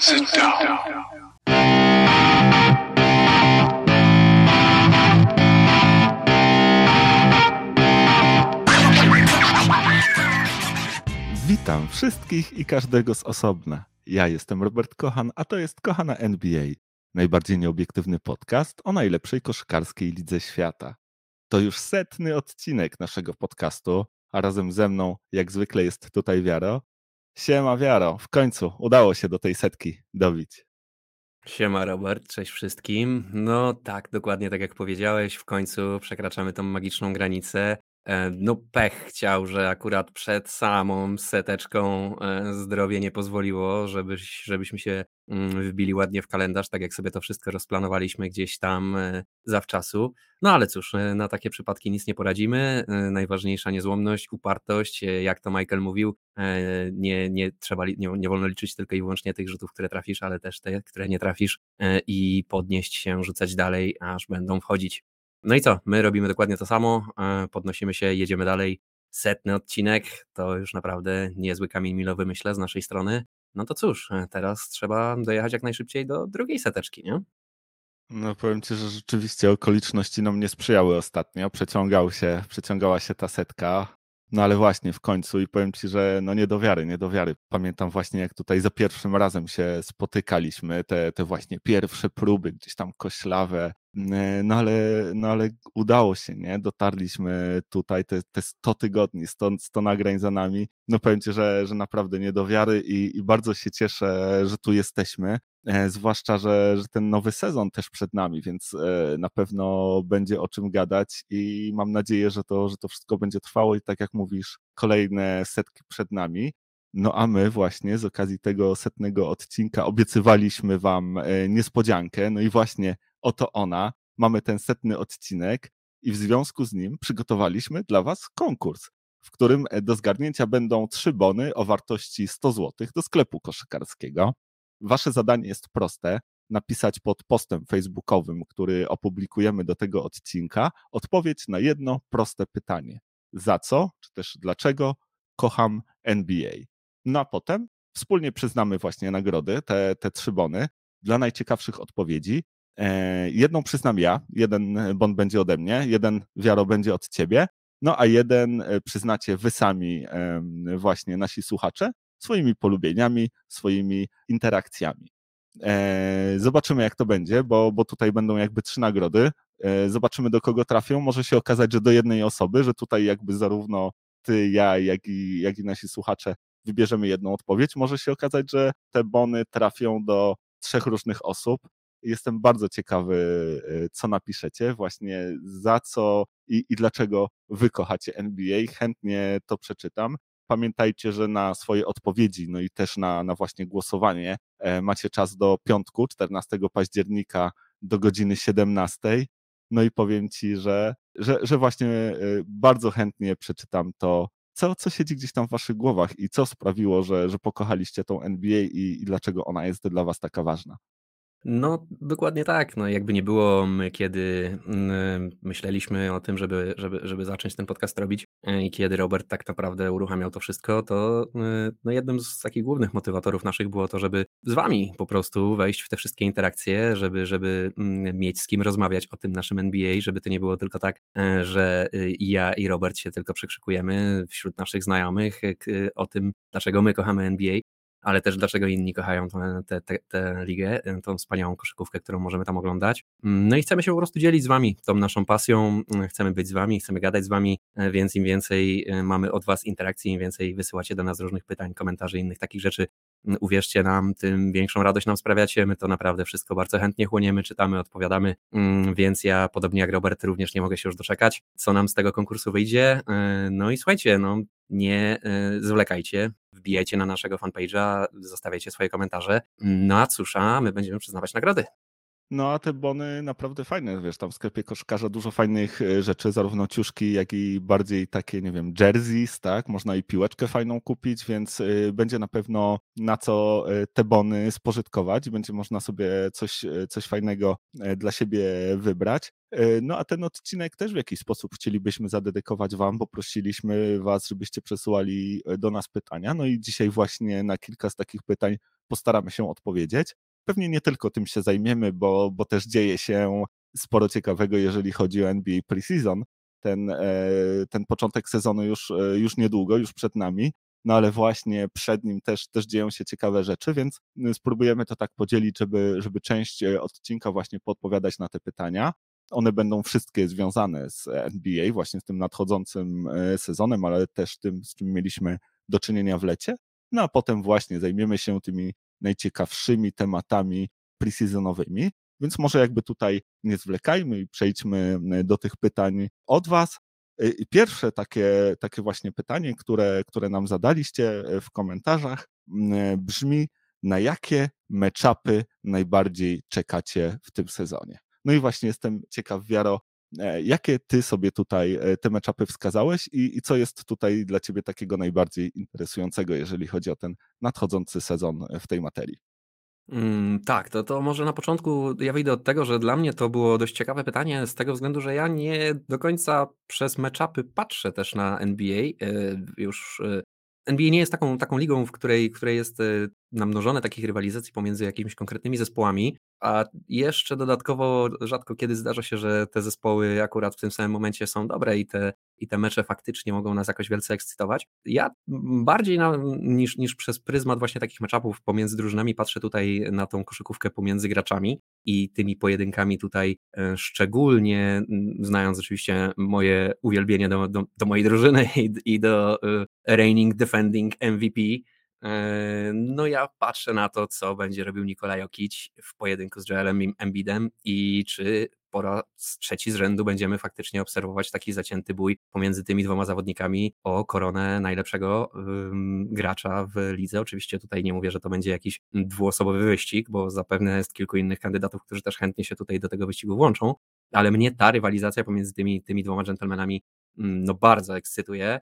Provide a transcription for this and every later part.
Sit down. Witam wszystkich i każdego z osobna. Ja jestem Robert Kochan, a to jest Kochana NBA, najbardziej nieobiektywny podcast o najlepszej koszykarskiej lidze świata. To już setny odcinek naszego podcastu, a razem ze mną, jak zwykle, jest tutaj Wiaro. Siema Wiaro, w końcu udało się do tej setki dobić. Siema Robert, cześć wszystkim. No tak, dokładnie tak jak powiedziałeś, w końcu przekraczamy tą magiczną granicę. E, no pech chciał, że akurat przed samą seteczką e, zdrowie nie pozwoliło, żebyś, żebyśmy się mm, wbili ładnie w kalendarz, tak jak sobie to wszystko rozplanowaliśmy gdzieś tam e, zawczasu. No ale cóż, na takie przypadki nic nie poradzimy. Najważniejsza niezłomność, upartość, jak to Michael mówił, nie, nie trzeba, nie, nie wolno liczyć tylko i wyłącznie tych rzutów, które trafisz, ale też te, które nie trafisz i podnieść się, rzucać dalej, aż będą wchodzić. No i co? My robimy dokładnie to samo, e, podnosimy się, jedziemy dalej. Setny odcinek to już naprawdę niezły kamień milowy, myślę, z naszej strony. No to cóż, e, teraz trzeba dojechać jak najszybciej do drugiej seteczki, nie? No powiem ci, że rzeczywiście okoliczności nam nie sprzyjały ostatnio. Przeciągał się, przeciągała się ta setka. No ale właśnie w końcu i powiem ci, że no nie do wiary, nie do wiary. Pamiętam właśnie jak tutaj za pierwszym razem się spotykaliśmy, te, te właśnie pierwsze próby gdzieś tam koślawe, no ale, no ale udało się, nie? Dotarliśmy tutaj te, te 100 tygodni, 100, 100 nagrań za nami. No powiem ci, że, że naprawdę nie do wiary i, i bardzo się cieszę, że tu jesteśmy. E, zwłaszcza, że, że ten nowy sezon też przed nami, więc e, na pewno będzie o czym gadać i mam nadzieję, że to, że to wszystko będzie trwało i tak jak mówisz, kolejne setki przed nami. No a my właśnie z okazji tego setnego odcinka obiecywaliśmy Wam e, niespodziankę. No i właśnie oto ona. Mamy ten setny odcinek i w związku z nim przygotowaliśmy dla Was konkurs, w którym do zgarnięcia będą trzy bony o wartości 100 zł do sklepu koszykarskiego. Wasze zadanie jest proste. Napisać pod postem facebookowym, który opublikujemy do tego odcinka, odpowiedź na jedno proste pytanie. Za co, czy też dlaczego kocham NBA? No a potem wspólnie przyznamy właśnie nagrody, te, te trzy bony, dla najciekawszych odpowiedzi. E, jedną przyznam ja, jeden bon będzie ode mnie, jeden wiaro będzie od ciebie, no a jeden e, przyznacie wy sami, właśnie nasi słuchacze, swoimi polubieniami, swoimi interakcjami. E, zobaczymy, jak to będzie, bo, bo tutaj będą jakby trzy nagrody. Zobaczymy, do kogo trafią. Może się okazać, że do jednej osoby, że tutaj jakby zarówno ty, ja, jak i, jak i nasi słuchacze wybierzemy jedną odpowiedź. Może się okazać, że te bony trafią do trzech różnych osób. Jestem bardzo ciekawy, e, co napiszecie, właśnie za co i, i dlaczego wy kochacie NBA. Chętnie to przeczytam. Pamiętajcie, że na swoje odpowiedzi, no i też na, na właśnie głosowanie e, macie czas do piątku, 14 października do godziny 17. No i powiem Ci, że, że, że właśnie e, bardzo chętnie przeczytam to, co, co siedzi gdzieś tam w Waszych głowach i co sprawiło, że, że pokochaliście tą NBA i, i dlaczego ona jest dla Was taka ważna. No, dokładnie tak. No, jakby nie było, my kiedy mm, myśleliśmy o tym, żeby, żeby, żeby zacząć ten podcast robić e, i kiedy Robert tak naprawdę uruchamiał to wszystko, to e, no, jednym z takich głównych motywatorów naszych było to, żeby z wami po prostu wejść w te wszystkie interakcje, żeby, żeby mm, mieć z kim rozmawiać o tym naszym NBA, żeby to nie było tylko tak, e, że ja i Robert się tylko przekrzykujemy wśród naszych znajomych o tym, dlaczego my kochamy NBA, ale też dlaczego inni kochają tę, ligę, e, tą wspaniałą koszykówkę, którą możemy tam oglądać. Mm, no i chcemy się po prostu dzielić z Wami tą naszą pasją, mm, chcemy być z Wami, chcemy gadać z Wami, e, więc im więcej e, mamy od Was interakcji, im więcej wysyłacie do nas różnych pytań, komentarzy, innych takich rzeczy, uwierzcie nam, tym większą radość nam sprawiacie. My to naprawdę wszystko bardzo chętnie chłoniemy, czytamy, odpowiadamy, więc ja, podobnie jak Robert, również nie mogę się już doczekać, co nam z tego konkursu wyjdzie. No i słuchajcie, no, nie zwlekajcie, wbijajcie na naszego fanpage'a, zostawiajcie swoje komentarze. No a cóż, a my będziemy przyznawać nagrody. No a te bony naprawdę fajne, wiesz, tam w sklepie koszkarza dużo fajnych e, rzeczy, zarówno ciuszki, jak i bardziej takie, nie wiem, jerseys, tak? Można i piłeczkę fajną kupić, więc e, będzie na pewno na co e, te bony spożytkować, będzie można sobie coś, coś fajnego dla siebie wybrać. No a ten odcinek też w jakiś sposób chcielibyśmy zadedykować Wam, bo prosiliśmy Was, żebyście przesyłali do nas pytania. No i dzisiaj właśnie na kilka z takich pytań postaramy się odpowiedzieć. Pewnie nie tylko tym się zajmiemy, bo, bo też dzieje się sporo ciekawego, jeżeli chodzi o NBA Preseason. Ten, e, ten początek sezonu już, e, już niedługo, już przed nami, no ale właśnie przed nim też, też dzieją się ciekawe rzeczy, więc y, spróbujemy to tak podzielić, żeby, żeby część e, odcinka właśnie podpowiadać na te pytania. One będą wszystkie związane z NBA, właśnie z tym nadchodzącym sezonem, ale też tym, z czym mieliśmy do czynienia w lecie. No a potem właśnie zajmiemy się tymi najciekawszymi tematami preseasonowymi. Więc może jakby tutaj nie zwlekajmy i przejdźmy do tych pytań od Was. E, pierwsze takie, takie właśnie pytanie, które, które nam zadaliście e, w komentarzach, brzmi: na jakie meczapy najbardziej czekacie w tym sezonie? No i właśnie jestem ciekaw, Wiaro, jakie ty sobie tutaj te meczapy wskazałeś i, i co jest tutaj dla ciebie takiego najbardziej interesującego, jeżeli chodzi o ten nadchodzący sezon w tej materii? Mm, tak, to, to może na początku ja wyjdę od tego, że dla mnie to było dość ciekawe pytanie z tego względu, że ja nie do końca przez meczapy patrzę też na NBA. E, już e, NBA nie jest taką, taką ligą, w której, w której jest e, namnożone takich rywalizacji pomiędzy jakimiś konkretnymi zespołami, a jeszcze dodatkowo rzadko kiedy zdarza się, że te zespoły akurat w tym samym momencie są dobre i te, i te mecze faktycznie mogą nas jakoś wielce ekscytować. Ja bardziej na, niż, niż przez pryzmat właśnie takich meczapów pomiędzy drużynami patrzę tutaj na tą koszykówkę pomiędzy graczami i tymi pojedynkami tutaj e, szczególnie, znając oczywiście moje uwielbienie do, do, do mojej drużyny i, i do uh, reigning defending MVP, e, no ja patrzę na to, co będzie robił Nikolaj Jokic w pojedynku z Joelem Embidem i czy po raz trzeci z rzędu będziemy faktycznie obserwować taki zacięty bój pomiędzy tymi dwoma zawodnikami o koronę najlepszego gracza w lidze. Oczywiście tutaj nie mówię, że to będzie jakiś dwuosobowy wyścig, bo zapewne jest kilku innych kandydatów, którzy też chętnie się tutaj do tego wyścigu włączą, ale mnie ta rywalizacja pomiędzy tymi, tymi dwoma dżentelmenami no bardzo ekscytuje.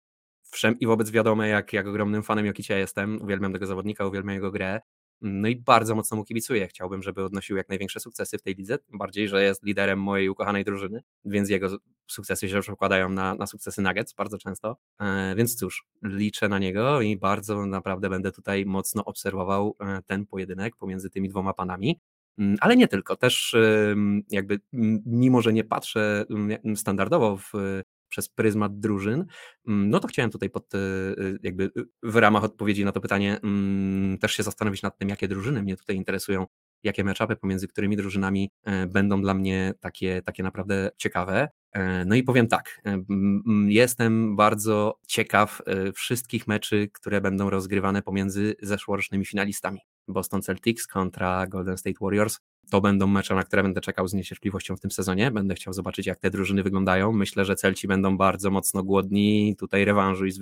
Wszem i wobec wiadome, jak, jak ogromnym fanem Jokicia jestem, uwielbiam tego zawodnika, uwielbiam jego grę, no i bardzo mocno mu kibicuję. Chciałbym, żeby odnosił jak największe sukcesy w tej lidze, bardziej, że jest liderem mojej ukochanej drużyny, więc jego sukcesy się przekładają na, na sukcesy Nuggets bardzo często. E, więc cóż, liczę na niego i bardzo naprawdę będę tutaj mocno obserwował e, ten pojedynek pomiędzy tymi dwoma panami. Mm, ale nie tylko, też jakby mimo, że nie patrzę standardowo w przez pryzmat drużyn, mm, no to chciałem tutaj pod, y, y, jakby y, w ramach odpowiedzi na to pytanie mm, też się zastanowić nad tym, jakie drużyny mnie tutaj interesują, jakie meczapy pomiędzy którymi drużynami e, będą dla mnie takie, takie naprawdę ciekawe. E, no i powiem tak, e, jestem bardzo ciekaw wszystkich meczy, które będą rozgrywane pomiędzy zeszłorocznymi finalistami. Boston Celtics kontra Golden State Warriors to będą mecze, na które będę czekał z niecierpliwością w tym sezonie. Będę chciał zobaczyć, jak te drużyny wyglądają. Myślę, że Celci będą bardzo mocno głodni tutaj rewanżu i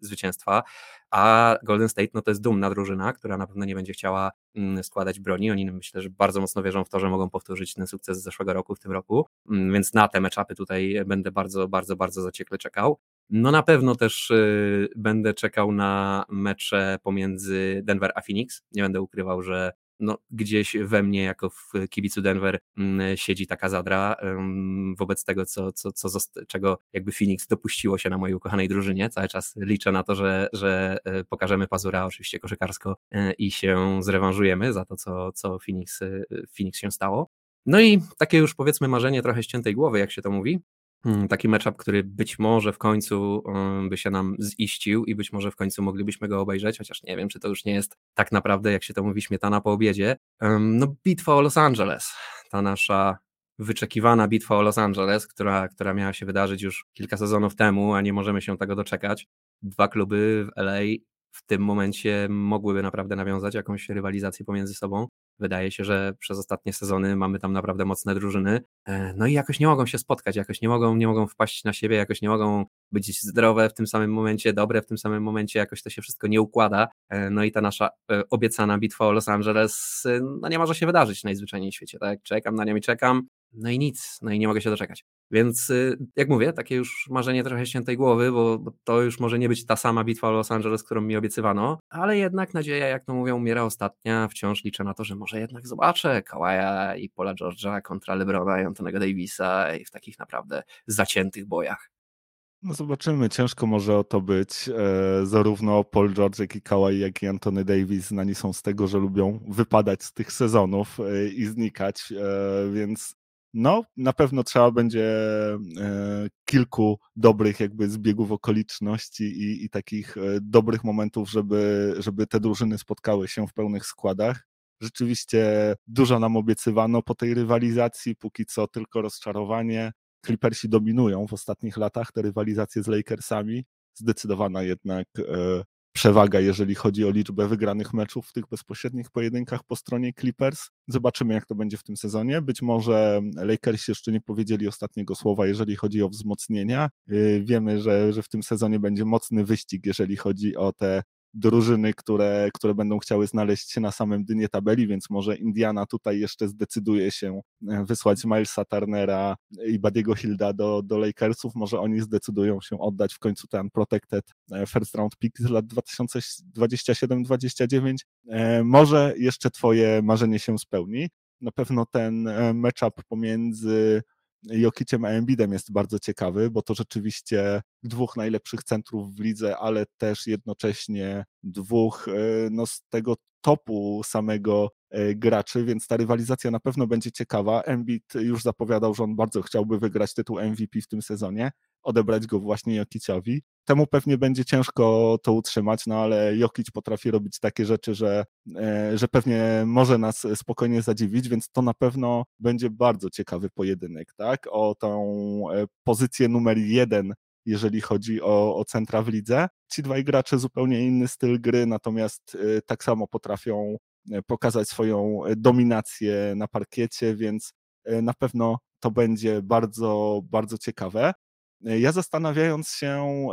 zwycięstwa. A Golden State no to jest dumna drużyna, która na pewno nie będzie chciała mm, składać broni. Oni myślę, że bardzo mocno wierzą w to, że mogą powtórzyć ten sukces z zeszłego roku w tym roku, mm, więc na te meczapy tutaj będę bardzo, bardzo, bardzo zaciekle czekał. No na pewno też y, będę czekał na mecze pomiędzy Denver a Phoenix. Nie będę ukrywał, że no, gdzieś we mnie, jako w kibicu Denver, mm, siedzi taka zadra wobec tego, co, co, co czego jakby Phoenix dopuściło się na mojej ukochanej drużynie. Cały czas liczę na to, że, że e, pokażemy pazura oczywiście koszykarsko e, i się zrewanżujemy za to, co, co Phoenix, e, Phoenix się stało. No i takie już powiedzmy marzenie trochę ściętej głowy, jak się to mówi, taki matchup, który być może w końcu by się nam ziścił i być może w końcu moglibyśmy go obejrzeć, chociaż nie wiem, czy to już nie jest tak naprawdę, jak się to mówi, śmietana po obiedzie. No, bitwa o Los Angeles, ta nasza wyczekiwana bitwa o Los Angeles, która, która miała się wydarzyć już kilka sezonów temu, a nie możemy się tego doczekać. Dwa kluby w LA w tym momencie mogłyby naprawdę nawiązać jakąś rywalizację pomiędzy sobą. Wydaje się, że przez ostatnie sezony mamy tam naprawdę mocne drużyny. E, no i jakoś nie mogą się spotkać, jakoś nie mogą, nie mogą wpaść na siebie, jakoś nie mogą być zdrowe w tym samym momencie, dobre w tym samym momencie, jakoś to się wszystko nie układa. E, no i ta nasza e, obiecana bitwa o Los Angeles, no nie może się wydarzyć najzwyczajniej w świecie, tak? Czekam na nią i czekam. No i nic, no i nie mogę się doczekać. Więc y, jak mówię, takie już marzenie trochę świętej głowy, bo, to już może nie być ta sama bitwa Los Angeles, którą mi obiecywano, ale jednak nadzieja, jak to mówią, umiera ostatnia. Wciąż liczę na to, że może jednak zobaczę Kawaja i Paula George'a kontra LeBrona i Antonego Davisa i w takich naprawdę zaciętych bojach. No zobaczymy, ciężko może o to być. E, zarówno Paul George, jak i Kawhi, jak i Anthony Davis znani są z tego, że lubią wypadać z tych sezonów e, i znikać, e, więc no, na pewno trzeba będzie e, kilku dobrych jakby zbiegów okoliczności i, i takich e, dobrych momentów, żeby, żeby te drużyny spotkały się w pełnych składach. Rzeczywiście dużo nam obiecywano po tej rywalizacji, póki co tylko rozczarowanie. Clippersi dominują w ostatnich latach te rywalizacje z Lakersami. Zdecydowana jednak e, przewaga, jeżeli chodzi o liczbę wygranych meczów w tych bezpośrednich pojedynkach po stronie Clippers. Zobaczymy, jak to będzie w tym sezonie. Być może Lakers jeszcze nie powiedzieli ostatniego słowa, jeżeli chodzi o wzmocnienia. Y, wiemy, że, że w tym sezonie będzie mocny wyścig, jeżeli chodzi o te drużyny, które, które będą chciały znaleźć się na samym dnie tabeli, więc może Indiana tutaj jeszcze zdecyduje się e, wysłać Milesa Turnera i Badiego Hilda do, do Lakersów, może oni zdecydują się oddać w końcu ten protected e, first round pick z lat 2027-29. E, może jeszcze twoje marzenie się spełni. Na pewno ten matchup pomiędzy Jokiciem a Embidem jest bardzo ciekawy, bo to rzeczywiście dwóch najlepszych centrów w lidze, ale też jednocześnie dwóch e, no, z tego topu samego e, graczy, więc ta rywalizacja na pewno będzie ciekawa. Embiid już zapowiadał, że on bardzo chciałby wygrać tytuł MVP w tym sezonie, odebrać go właśnie Jokiciowi. Temu pewnie będzie ciężko to utrzymać, no ale Jokic potrafi robić takie rzeczy, że, e, że pewnie może nas spokojnie zadziwić, więc to na pewno będzie bardzo ciekawy pojedynek, tak? O tą pozycję numer jeden jeżeli chodzi o, o centra w lidze. Ci dwaj gracze zupełnie inny styl gry, natomiast y, tak samo potrafią y, pokazać swoją dominację na parkiecie, więc y, na pewno to będzie bardzo, bardzo ciekawe. Ja zastanawiając się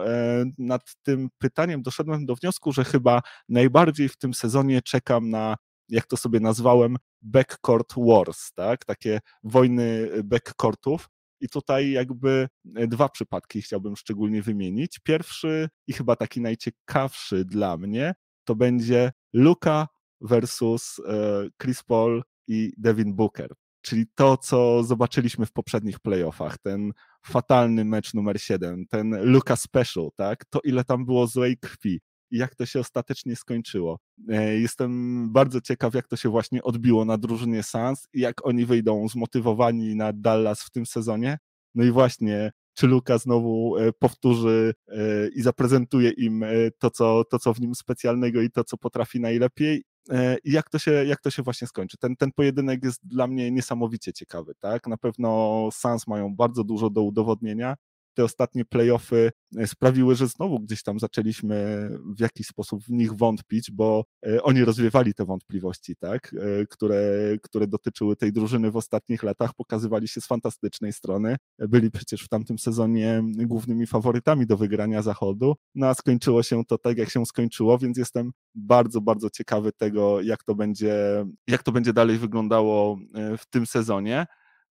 nad tym pytaniem, doszedłem do wniosku, że chyba najbardziej w tym sezonie czekam na, jak to sobie nazwałem, backcourt wars, tak? Takie wojny backcourtów, i tutaj jakby e, dwa przypadki chciałbym szczególnie wymienić. Pierwszy i chyba taki najciekawszy dla mnie to będzie Luka versus e, Chris Paul i Devin Booker. Czyli to, co zobaczyliśmy w poprzednich playoffach, ten fatalny mecz numer 7, ten Luka Special, tak? To ile tam było złej krwi, jak to się ostatecznie skończyło. E, jestem bardzo ciekaw, jak to się właśnie odbiło na drużynie Suns i jak oni wyjdą zmotywowani na Dallas w tym sezonie. No i właśnie, czy Luka znowu e, powtórzy e, i zaprezentuje im to co, to, co w nim specjalnego i to, co potrafi najlepiej. I jak to się, jak to się właśnie skończy. Ten, ten pojedynek jest dla mnie niesamowicie ciekawy. Tak? Na pewno Suns mają bardzo dużo do udowodnienia te ostatnie playoffy e, sprawiły, że znowu gdzieś tam zaczęliśmy w jakiś sposób w nich wątpić, bo e, oni rozwiewali te wątpliwości, tak, e, które, które dotyczyły tej drużyny w ostatnich latach, pokazywali się z fantastycznej strony. Byli przecież w tamtym sezonie głównymi faworytami do wygrania zachodu, no a skończyło się to tak, jak się skończyło, więc jestem bardzo, bardzo ciekawy tego, jak to będzie, jak to będzie dalej wyglądało w tym sezonie.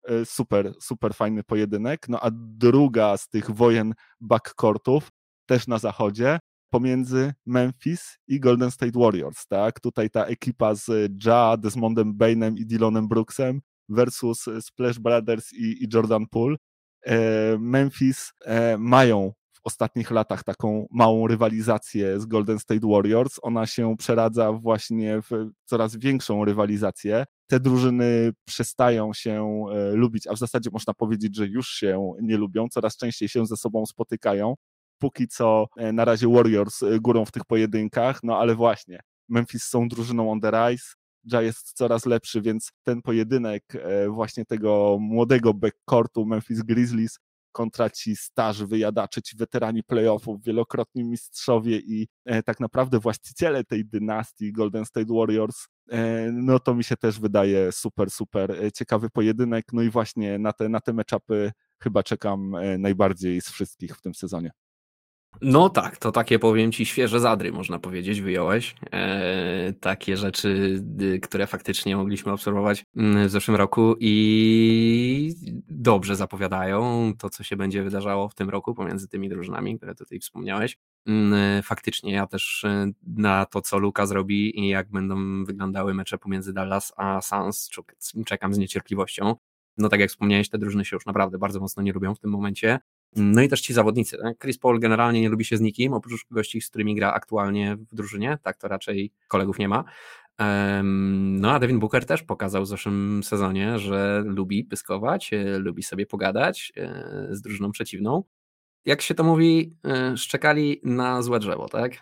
E, super, super fajny pojedynek. No a druga z tych wojen backcourtów, też na zachodzie, pomiędzy Memphis i Golden State Warriors, tak? Tutaj ta ekipa z Ja, Desmondem Bainem i Dylanem Brooksem versus Splash Brothers i, i Jordan Poole. E, Memphis e, mają ostatnich latach taką małą rywalizację z Golden State Warriors. Ona się przeradza właśnie w coraz większą rywalizację. Te drużyny przestają się e, lubić, a w zasadzie można powiedzieć, że już się nie lubią, coraz częściej się ze sobą spotykają. Póki co e, na razie Warriors e, górą w tych pojedynkach, no ale właśnie Memphis są drużyną on the rise, Ja jest coraz lepszy, więc ten pojedynek właśnie tego młodego backcourtu Memphis Grizzlies kontra ci starzy wyjadacze, ci weterani playoffów, wielokrotni mistrzowie i e, tak naprawdę właściciele tej dynastii Golden State Warriors, e, no to mi się też wydaje super, super e, ciekawy pojedynek. No i właśnie na te, na te meczapy chyba czekam najbardziej z wszystkich w tym sezonie. No tak, to takie powiem ci świeże zadry, można powiedzieć, wyjąłeś. E, takie rzeczy, które faktycznie mogliśmy obserwować mm, w zeszłym roku i dobrze zapowiadają to, co się będzie wydarzało w tym roku pomiędzy tymi drużynami, które tutaj wspomniałeś. Mm, faktycznie ja też e, na to, co Luka zrobi i jak będą wyglądały mecze pomiędzy Dallas a Suns, czekam z niecierpliwością. No tak jak wspomniałeś, te drużyny się już naprawdę bardzo mocno nie lubią w tym momencie. No i też ci zawodnicy. Tak? Chris Paul generalnie nie lubi się z nikim, oprócz gości, z którymi gra aktualnie w drużynie, tak to raczej kolegów nie ma. No a Devin Booker też pokazał w zeszłym sezonie, że lubi pyskować, e, lubi sobie pogadać e, z drużyną przeciwną. Jak się to mówi, e, szczekali na złe drzewo, tak?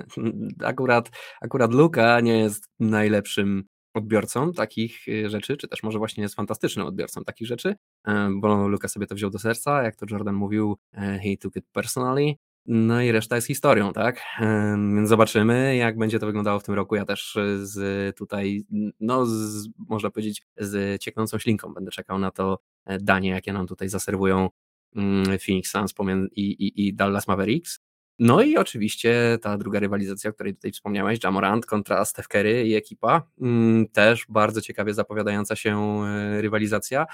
akurat, akurat Luka nie jest najlepszym odbiorcą takich y, rzeczy, czy też może właśnie jest fantastycznym odbiorcą takich rzeczy, e, bo Luka sobie to wziął do serca, jak to Jordan mówił, e, he took it personally, no i reszta jest historią, tak? E, więc zobaczymy, jak będzie to wyglądało w tym roku. Ja też z tutaj, no z, można powiedzieć, z cieknącą ślinką będę czekał na to danie, jakie nam tutaj zaserwują mm, Phoenix Suns i, i, i Dallas Mavericks. No i oczywiście ta druga rywalizacja, o której tutaj wspomniałeś, Jamorant kontra Steph Curry i ekipa, mm, też bardzo ciekawie zapowiadająca się e, rywalizacja.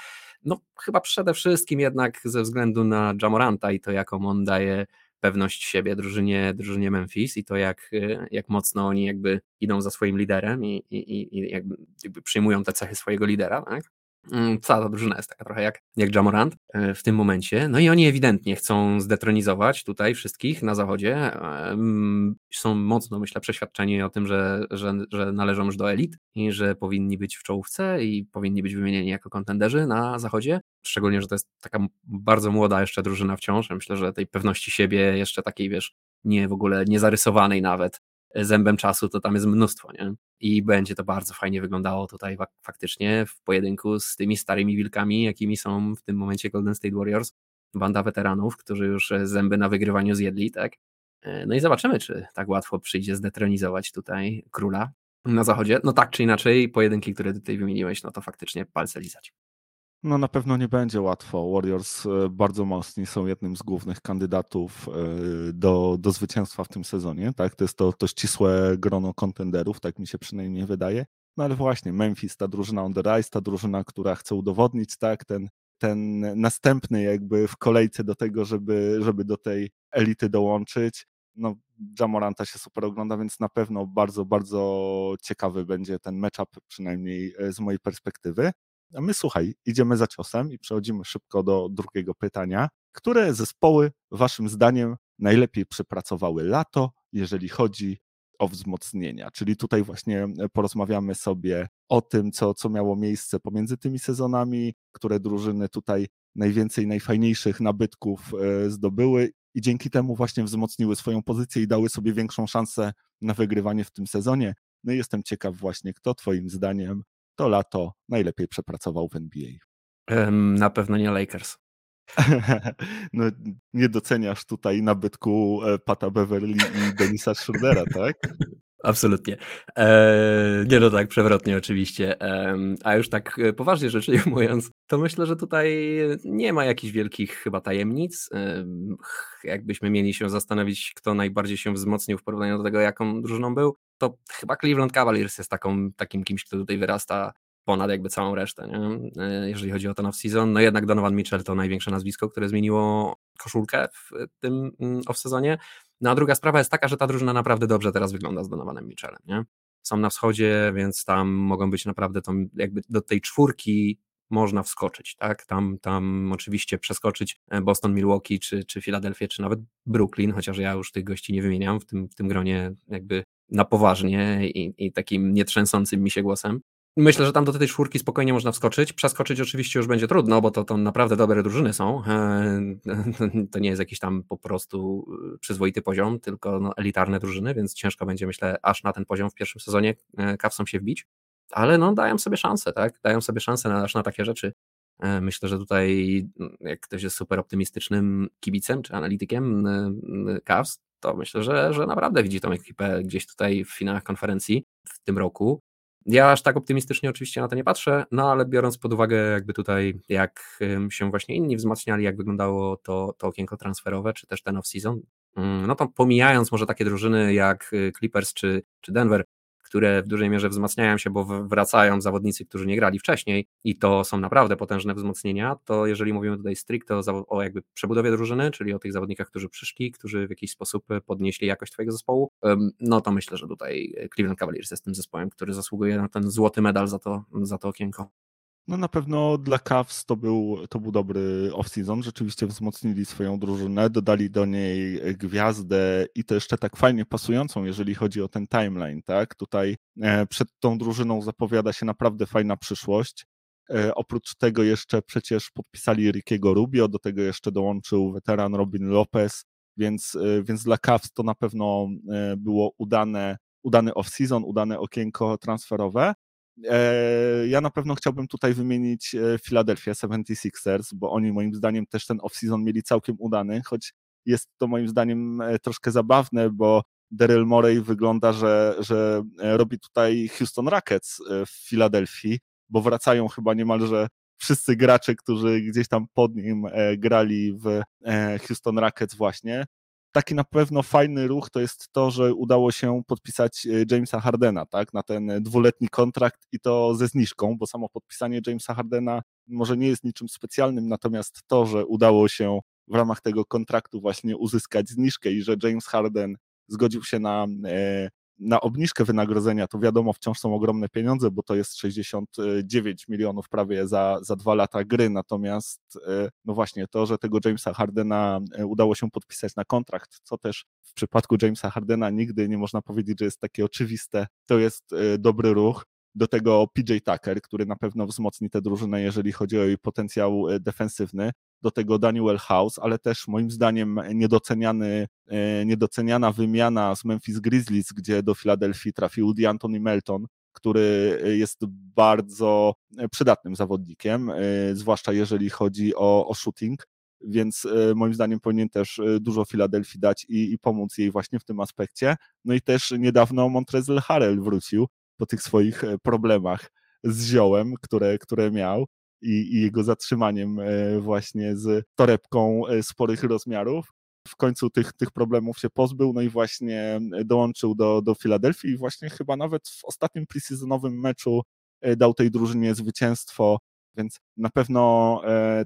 No chyba przede wszystkim jednak ze względu na Jamoranta i to jaką on daje pewność siebie drużynie, drużynie Memphis i to jak, e, jak mocno oni jakby idą za swoim liderem i, i, i jakby, jakby przyjmują te cechy swojego lidera, tak? Mm, cała ta drużyna jest taka trochę jak, jak Jamorant e, w tym momencie. No i oni ewidentnie chcą zdetronizować tutaj wszystkich na zachodzie. Są mocno, myślę, przeświadczeni o tym, że, że, że należą już do elit i że powinni być w czołówce i powinni być wymienieni jako kontenderzy na zachodzie. Szczególnie, że to jest taka bardzo młoda jeszcze drużyna wciąż. myślę, że tej pewności siebie jeszcze takiej, wiesz, nie w ogóle niezarysowanej nawet zębem czasu, to tam jest mnóstwo, nie? I będzie to bardzo fajnie wyglądało tutaj faktycznie w pojedynku z tymi starymi wilkami, jakimi są w tym momencie Golden State Warriors, banda weteranów, którzy już e, zęby na wygrywaniu zjedli, tak? E, no i zobaczymy, czy tak łatwo przyjdzie zdetronizować tutaj króla na zachodzie. No tak czy inaczej, pojedynki, które tutaj wymieniłeś, no to faktycznie palce lizać. No na pewno nie będzie łatwo. Warriors e, bardzo mocni są jednym z głównych kandydatów e, do, do zwycięstwa w tym sezonie. Tak? To jest to, to ścisłe grono kontenderów, tak mi się przynajmniej wydaje. No ale właśnie Memphis, ta drużyna on the rise, ta drużyna, która chce udowodnić tak, ten, ten następny jakby w kolejce do tego, żeby, żeby do tej elity dołączyć. No, Jamoranta się super ogląda, więc na pewno bardzo, bardzo ciekawy będzie ten matchup, przynajmniej e, z mojej perspektywy. A my słuchaj, idziemy za ciosem i przechodzimy szybko do drugiego pytania. Które zespoły, Waszym zdaniem, najlepiej przepracowały lato, jeżeli chodzi o wzmocnienia? Czyli tutaj właśnie e, porozmawiamy sobie o tym, co, co miało miejsce pomiędzy tymi sezonami, które drużyny tutaj najwięcej najfajniejszych nabytków e, zdobyły i dzięki temu właśnie wzmocniły swoją pozycję i dały sobie większą szansę na wygrywanie w tym sezonie. No i jestem ciekaw właśnie, kto Twoim zdaniem to lato najlepiej przepracował w NBA? Na pewno nie Lakers. no, nie doceniasz tutaj nabytku e, Pata Beverly i Denisa Schroedera, tak? Absolutnie. Eee, nie no tak, przewrotnie oczywiście. Eee, a już tak e, poważnie rzecz ujmując, to myślę, że tutaj nie ma jakichś wielkich chyba tajemnic. Eee, jakbyśmy mieli się zastanowić, kto najbardziej się wzmocnił w porównaniu do tego, jaką drużyną był, to chyba Cleveland Cavaliers jest taką, takim kimś, kto tutaj wyrasta ponad jakby całą resztę, nie? E, jeżeli chodzi o ten off-season. No jednak Donovan Mitchell to największe nazwisko, które zmieniło koszulkę w tym mm, off-sezonie. No a druga sprawa jest taka, że ta drużyna naprawdę dobrze teraz wygląda z Donovanem Mitchellem, nie? Są na wschodzie, więc tam mogą być naprawdę tą, jakby do tej czwórki można wskoczyć, tak? Tam, tam oczywiście przeskoczyć e, Boston, Milwaukee, czy, czy Filadelfię, czy nawet Brooklyn, chociaż ja już tych gości nie wymieniam w tym, w tym gronie jakby na poważnie i, i takim nietrzęsącym mi się głosem. Myślę, że tam do tej czwórki spokojnie można wskoczyć. Przeskoczyć oczywiście już będzie trudno, bo to, to naprawdę dobre drużyny są. To nie jest jakiś tam po prostu e, przyzwoity poziom, tylko no, elitarne drużyny, więc ciężko będzie, myślę, aż na ten poziom w pierwszym sezonie Cavsom się wbić. Ale no, dają sobie szansę, tak? Dają sobie szansę na, aż na takie rzeczy. E, myślę, że tutaj, jak ktoś jest super optymistycznym kibicem czy analitykiem Cavs, to myślę, że, że naprawdę widzi tą ekipę gdzieś tutaj w finałach konferencji w tym roku. Ja aż tak optymistycznie oczywiście na to nie patrzę, no ale biorąc pod uwagę jakby tutaj jak się właśnie inni wzmacniali, jak wyglądało to, to okienko transferowe, czy też ten off-season, mm, no to pomijając może takie drużyny jak y, Clippers czy, czy Denver, które w dużej mierze wzmacniają się, bo wracają zawodnicy, którzy nie grali wcześniej i to są naprawdę potężne wzmocnienia, to jeżeli mówimy tutaj stricte o, o jakby przebudowie drużyny, czyli o tych zawodnikach, którzy przyszli, którzy w jakiś sposób podnieśli jakość twojego zespołu, no to myślę, że tutaj Cleveland Cavaliers jest tym zespołem, który zasługuje na ten złoty medal za to, za to okienko. No na pewno dla Cavs to był, to był dobry off-season. Rzeczywiście wzmocnili swoją drużynę, dodali do niej gwiazdę i to jeszcze tak fajnie pasującą, jeżeli chodzi o ten timeline, tak? Tutaj e, przed tą drużyną zapowiada się naprawdę fajna przyszłość. E, oprócz tego jeszcze przecież podpisali Rickiego Rubio, do tego jeszcze dołączył weteran Robin Lopez, więc, e, więc dla Cavs to na pewno było udane, udany off-season, udane okienko transferowe. E, ja na pewno chciałbym tutaj wymienić e, Philadelphia 76ers, bo oni moim zdaniem też ten off-season mieli całkiem udany, choć jest to moim zdaniem e, troszkę zabawne, bo Daryl Morey wygląda, że, że robi tutaj Houston Rockets w Filadelfii, bo wracają chyba niemalże wszyscy gracze, którzy gdzieś tam pod nim grali w Houston Rockets właśnie taki na pewno fajny ruch to jest to, że udało się podpisać e, Jamesa Hardena, tak, na ten dwuletni kontrakt i to ze zniżką, bo samo podpisanie Jamesa Hardena może nie jest niczym specjalnym, natomiast to, że udało się w ramach tego kontraktu właśnie uzyskać zniżkę i że James Harden zgodził się na e, na obniżkę wynagrodzenia to wiadomo wciąż są ogromne pieniądze, bo to jest 69 milionów prawie za, za dwa lata gry, natomiast e, no właśnie to, że tego Jamesa Hardena e, udało się podpisać na kontrakt, co też w przypadku Jamesa Hardena nigdy nie można powiedzieć, że jest takie oczywiste, to jest e, dobry ruch. Do tego PJ Tucker, który na pewno wzmocni tę drużynę, jeżeli chodzi o jej potencjał defensywny do tego Daniel House, ale też moim zdaniem niedoceniany, e, niedoceniana wymiana z Memphis Grizzlies, gdzie do Filadelfii trafił DeAntony Melton, który jest bardzo przydatnym zawodnikiem, e, zwłaszcza jeżeli chodzi o, o shooting, więc e, moim zdaniem powinien też dużo Filadelfii dać i, i pomóc jej właśnie w tym aspekcie. No i też niedawno Montrezl Harrell wrócił po tych swoich problemach z ziołem, które, które miał i, i jego zatrzymaniem e, właśnie z torebką e, sporych rozmiarów w końcu tych, tych problemów się pozbył, no i właśnie dołączył do, do Filadelfii i właśnie chyba nawet w ostatnim preseasonowym meczu e, dał tej drużynie zwycięstwo, więc na pewno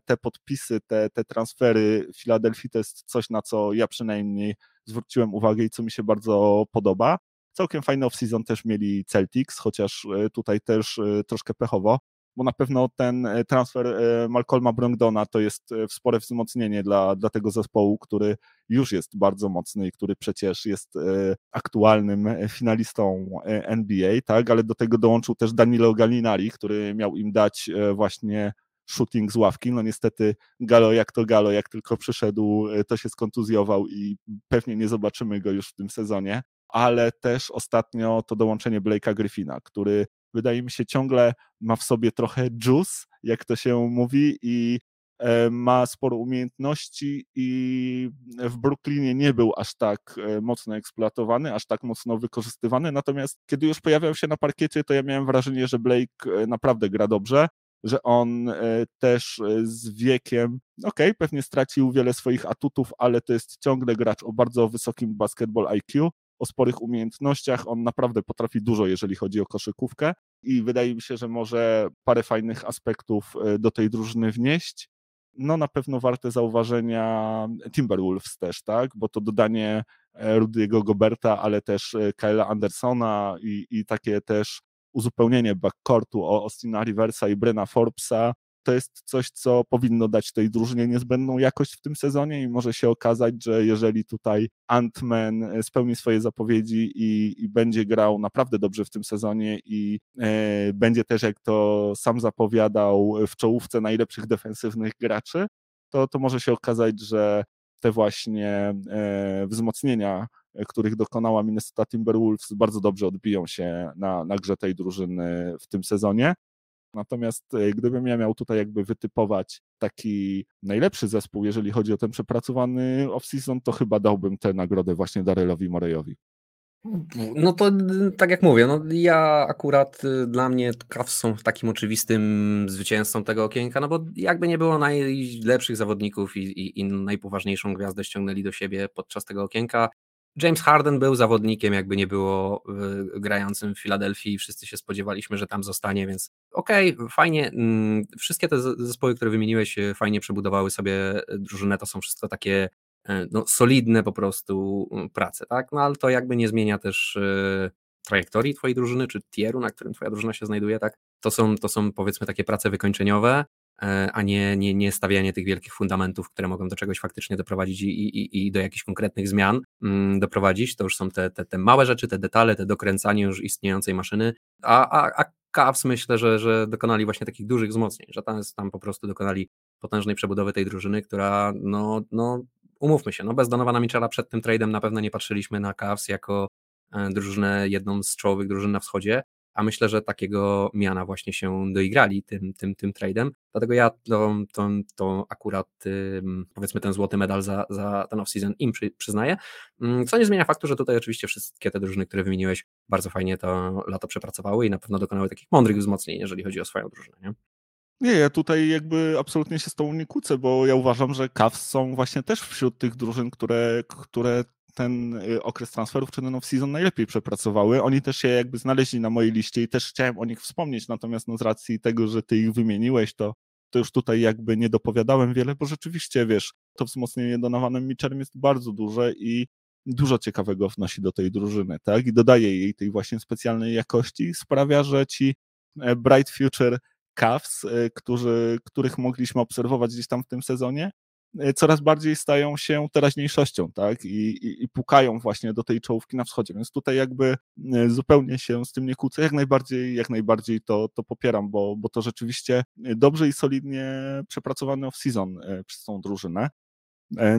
te podpisy, te, te transfery Filadelfii to jest coś, na co ja przynajmniej zwróciłem uwagę i co mi się bardzo podoba. Całkiem fajny off-season też mieli Celtics, chociaż tutaj też troszkę pechowo, bo na pewno ten e, transfer e, Malcolma Brogdona to jest e, spore wzmocnienie dla, dla tego zespołu, który już jest bardzo mocny i który przecież jest aktualnym finalistą NBA, tak, ale do tego dołączył też Danilo Gallinari, który miał im dać właśnie shooting z ławki. No niestety Galo jak to Galo, jak tylko przyszedł, to się skontuzjował i pewnie nie zobaczymy go już w tym sezonie. Ale też ostatnio to dołączenie Blake'a Griffina, który wydaje mi się ciągle ma w sobie trochę juice, jak to się mówi, i e, ma sporo umiejętności i w Brooklynie nie był aż tak e, mocno eksploatowany, aż tak mocno wykorzystywany, natomiast kiedy już pojawiał się na parkiecie, to ja miałem wrażenie, że Blake e, naprawdę gra dobrze, że on też z wiekiem, okej, okay, pewnie stracił wiele swoich atutów, ale to jest ciągle gracz o bardzo wysokim basketball IQ, o sporych umiejętnościach. On naprawdę potrafi dużo, jeżeli chodzi o koszykówkę i wydaje mi się, że może parę fajnych aspektów e, do tej drużyny wnieść. No na pewno warte zauważenia Timberwolves też, tak, bo to dodanie e, Rudy'ego Goberta, ale też e, Kyla Andersona i, i takie też uzupełnienie backcourtu o Austina Riversa i Brena Forbesa to jest coś, co powinno dać tej drużynie niezbędną jakość w tym sezonie i może się okazać, że jeżeli tutaj Ant-Man e, spełni swoje zapowiedzi i, i, będzie grał naprawdę dobrze w tym sezonie i e, będzie też, jak to sam zapowiadał, w czołówce najlepszych defensywnych graczy, to, to może się okazać, że te właśnie e, wzmocnienia, e, których dokonała Minnesota Timberwolves, bardzo dobrze odbiją się na, na grze tej drużyny w tym sezonie. Natomiast e, gdybym ja miał tutaj jakby wytypować taki najlepszy zespół, jeżeli chodzi o ten przepracowany off-season, to chyba dałbym tę nagrodę właśnie Darylowi Morejowi. No to tak jak mówię, no ja akurat y, dla mnie Cavs są takim oczywistym zwycięzcą tego okienka, no bo jakby nie było najlepszych zawodników i, i, i najpoważniejszą gwiazdę ściągnęli do siebie podczas tego okienka. James Harden był zawodnikiem, jakby nie było y, grającym w Filadelfii, wszyscy się spodziewaliśmy, że tam zostanie, więc okej, okay, fajnie. Mm, wszystkie te zespoły, które wymieniłeś, y, fajnie przebudowały sobie drużynę, to są wszystko takie no, solidne po prostu mm, prace, tak? No ale to jakby nie zmienia też trajektorii twojej drużyny, czy tieru, na którym twoja drużyna się znajduje, tak? To są, to są powiedzmy takie prace wykończeniowe, a nie, nie, nie stawianie tych wielkich fundamentów, które mogą do czegoś faktycznie doprowadzić i, i, i do jakichś konkretnych zmian mm, doprowadzić. To już są te, te, te małe rzeczy, te detale, te dokręcanie już istniejącej maszyny, a, a, a Cavs myślę, że, że dokonali właśnie takich dużych wzmocnień, że tam, tam po prostu dokonali potężnej przebudowy tej drużyny, która no, no umówmy się, no bez Donowana Mitchella przed tym tradem na pewno nie patrzyliśmy na Cavs jako e, drużynę, jedną z czołowych drużyn na wschodzie, a myślę, że takiego miana właśnie się doigrali tym, tym, tym tradem, dlatego ja to, to, to akurat powiedzmy ten złoty medal za, za ten off-season im przy, przyznaję, mm, co nie zmienia faktu, że tutaj oczywiście wszystkie te drużyny, które wymieniłeś, bardzo fajnie to lato przepracowały i na pewno dokonały takich mądrych wzmocnień, jeżeli chodzi o swoją drużynę. Nie? Nie, ja tutaj jakby absolutnie się z tą nie kłócę, bo ja uważam, że Cavs są właśnie też wśród tych drużyn, które, które ten y, okres transferów czy ten off-season najlepiej przepracowały. Oni też się jakby znaleźli na mojej liście i też chciałem o nich wspomnieć, natomiast no z racji tego, że ty ich wymieniłeś, to, to już tutaj jakby nie dopowiadałem wiele, bo rzeczywiście, wiesz, to wzmocnienie Donovanem Mitchellem jest bardzo duże i dużo ciekawego wnosi do tej drużyny, tak? I dodaje jej tej właśnie specjalnej jakości, sprawia, że ci e, Bright Future Cavs, y, którzy, których mogliśmy obserwować gdzieś tam w tym sezonie, coraz bardziej stają się teraźniejszością, tak? I, i, I, pukają właśnie do tej czołówki na wschodzie. Więc tutaj jakby y, zupełnie się z tym nie kłócę. Jak najbardziej, jak najbardziej to, to popieram, bo, bo to rzeczywiście dobrze i solidnie przepracowany off-season przez tą drużynę.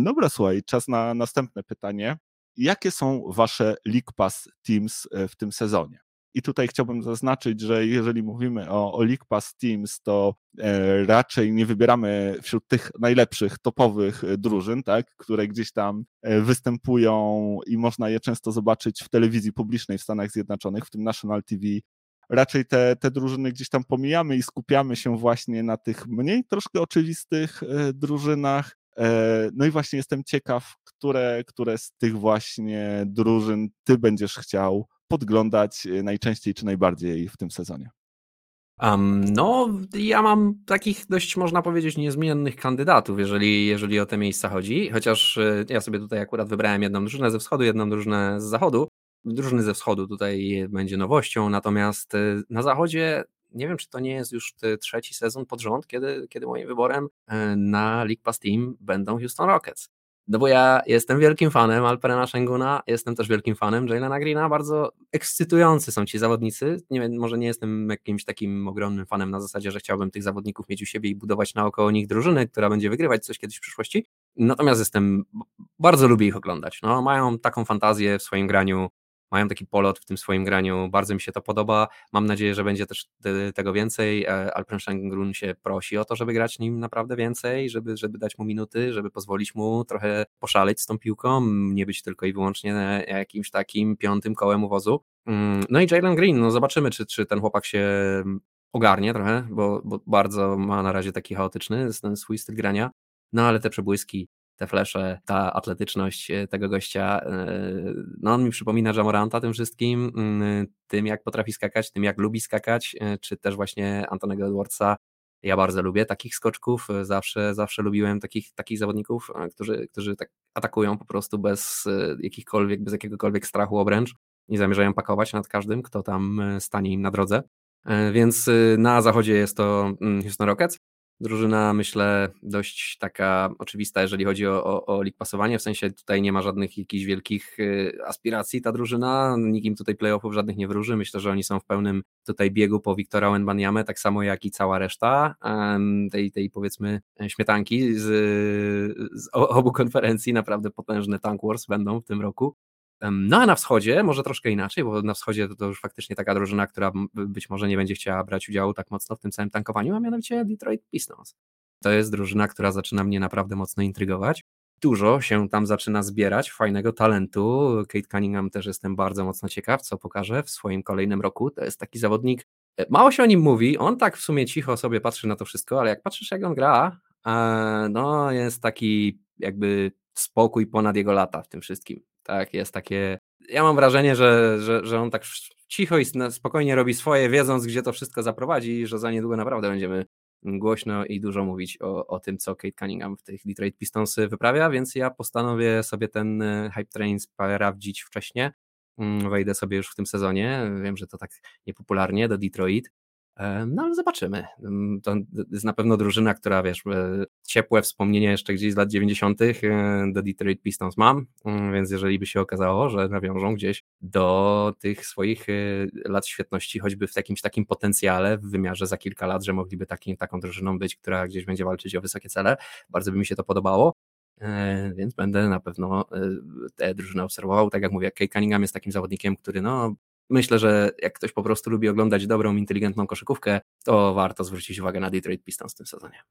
Dobra, słuchaj, czas na następne pytanie. Jakie są wasze League Pass Teams w tym sezonie? I tutaj chciałbym zaznaczyć, że jeżeli mówimy o, o League Pass Teams, to e, raczej nie wybieramy wśród tych najlepszych, topowych e, drużyn, tak, które gdzieś tam e, występują i można je często zobaczyć w telewizji publicznej w Stanach Zjednoczonych, w tym National TV. Raczej te, te drużyny gdzieś tam pomijamy i skupiamy się właśnie na tych mniej troszkę oczywistych drużynach. No i właśnie jestem ciekaw, które, które z tych właśnie drużyn ty będziesz chciał podglądać y, najczęściej czy najbardziej w tym sezonie? Um, no, ja mam takich dość, można powiedzieć, niezmiennych kandydatów, jeżeli, jeżeli o te miejsca chodzi. Chociaż y, ja sobie tutaj akurat wybrałem jedną drużynę ze wschodu, jedną drużynę z zachodu. Drużyny ze wschodu tutaj będzie nowością, natomiast y, na zachodzie nie wiem, czy to nie jest już trzeci sezon pod rząd, kiedy, kiedy moim wyborem na League Pass Team będą Houston Rockets. No bo ja jestem wielkim fanem Alperena Szenguna, jestem też wielkim fanem Jalena Greena, bardzo ekscytujący są ci zawodnicy. Nie może nie jestem jakimś takim ogromnym fanem na zasadzie, że chciałbym tych zawodników mieć u siebie i budować naokoło nich drużynę, która będzie wygrywać coś kiedyś w przyszłości. Natomiast jestem, bardzo lubię ich oglądać. No, mają taką fantazję w swoim graniu, mają taki polot w tym swoim graniu, bardzo mi się to podoba. Mam nadzieję, że będzie też tego więcej. E, Alpen Schengen się prosi o to, żeby grać nim naprawdę więcej, żeby, żeby dać mu minuty, żeby pozwolić mu trochę poszaleć z tą piłką, nie być tylko i wyłącznie jakimś takim piątym kołem uwozu. Mm, no i Jalen Green, no zobaczymy, czy, czy ten chłopak się ogarnie trochę, bo, bo bardzo ma na razie taki chaotyczny ten swój styl grania. No ale te przebłyski te flesze, ta atletyczność e, tego gościa, e, no on mi przypomina Jamoranta tym wszystkim, mm, tym jak potrafi skakać, tym jak lubi skakać, e, czy też właśnie Antonego Edwardsa. Ja bardzo lubię takich skoczków, zawsze, zawsze lubiłem takich, takich zawodników, którzy, którzy tak atakują po prostu bez jakichkolwiek, bez jakiegokolwiek strachu obręcz, nie zamierzają pakować nad każdym, kto tam stanie im na drodze. Więc na zachodzie jest to mm, Houston Rockets, drużyna, myślę, dość taka oczywista, jeżeli chodzi o, o, o lig pasowanie, w sensie tutaj nie ma żadnych jakichś wielkich y, aspiracji ta drużyna, nikim tutaj playoffów żadnych nie wróży, myślę, że oni są w pełnym tutaj biegu po Wiktora Wenbaniamę, tak samo jak i cała reszta tej, tej powiedzmy śmietanki z, z obu konferencji, naprawdę potężne Tank Wars będą w tym roku. No a na wschodzie może troszkę inaczej, bo na wschodzie to, to, już faktycznie taka drużyna, która być może nie będzie chciała brać udziału tak mocno w tym całym tankowaniu, a mianowicie Detroit Pistons. To jest drużyna, która zaczyna mnie naprawdę mocno intrygować. Dużo się tam zaczyna zbierać fajnego talentu. Kate Cunningham też jestem bardzo mocno ciekaw, co pokaże w swoim kolejnym roku. To jest taki zawodnik, e, mało się o nim mówi, on tak w sumie cicho sobie patrzy na to wszystko, ale jak patrzysz jak on gra, e, no jest taki jakby spokój ponad jego lata w tym wszystkim. Tak, jest takie. Ja mam wrażenie, że, że, że on tak cicho i spokojnie robi swoje, wiedząc, gdzie to wszystko zaprowadzi, i że za niedługo naprawdę będziemy głośno i dużo mówić o, o tym, co Kate Cunningham w tych Detroit Pistons wyprawia, więc ja postanowię sobie ten e, hype train sprawdzić wcześniej. Mm, wejdę sobie już w tym sezonie. Wiem, że to tak niepopularnie do Detroit, no ale zobaczymy. Mm, to jest na pewno drużyna, która wiesz, e, ciepłe wspomnienia jeszcze gdzieś z lat 90. E, do Detroit Pistons mam, mm, więc jeżeli by się okazało, że nawiążą gdzieś do tych swoich e, lat świetności, choćby w jakimś takim potencjale w wymiarze za kilka lat, że mogliby taką drużyną być, która gdzieś będzie walczyć o wysokie cele, bardzo by mi się to podobało. Więc będę na pewno tę drużynę obserwował. Tak jak mówię, Kay Cunningham jest takim zawodnikiem, który no, Myślę, że jak ktoś po prostu lubi oglądać dobrą, inteligentną koszykówkę, to warto zwrócić uwagę na Detroit Pistons w tym sezonie.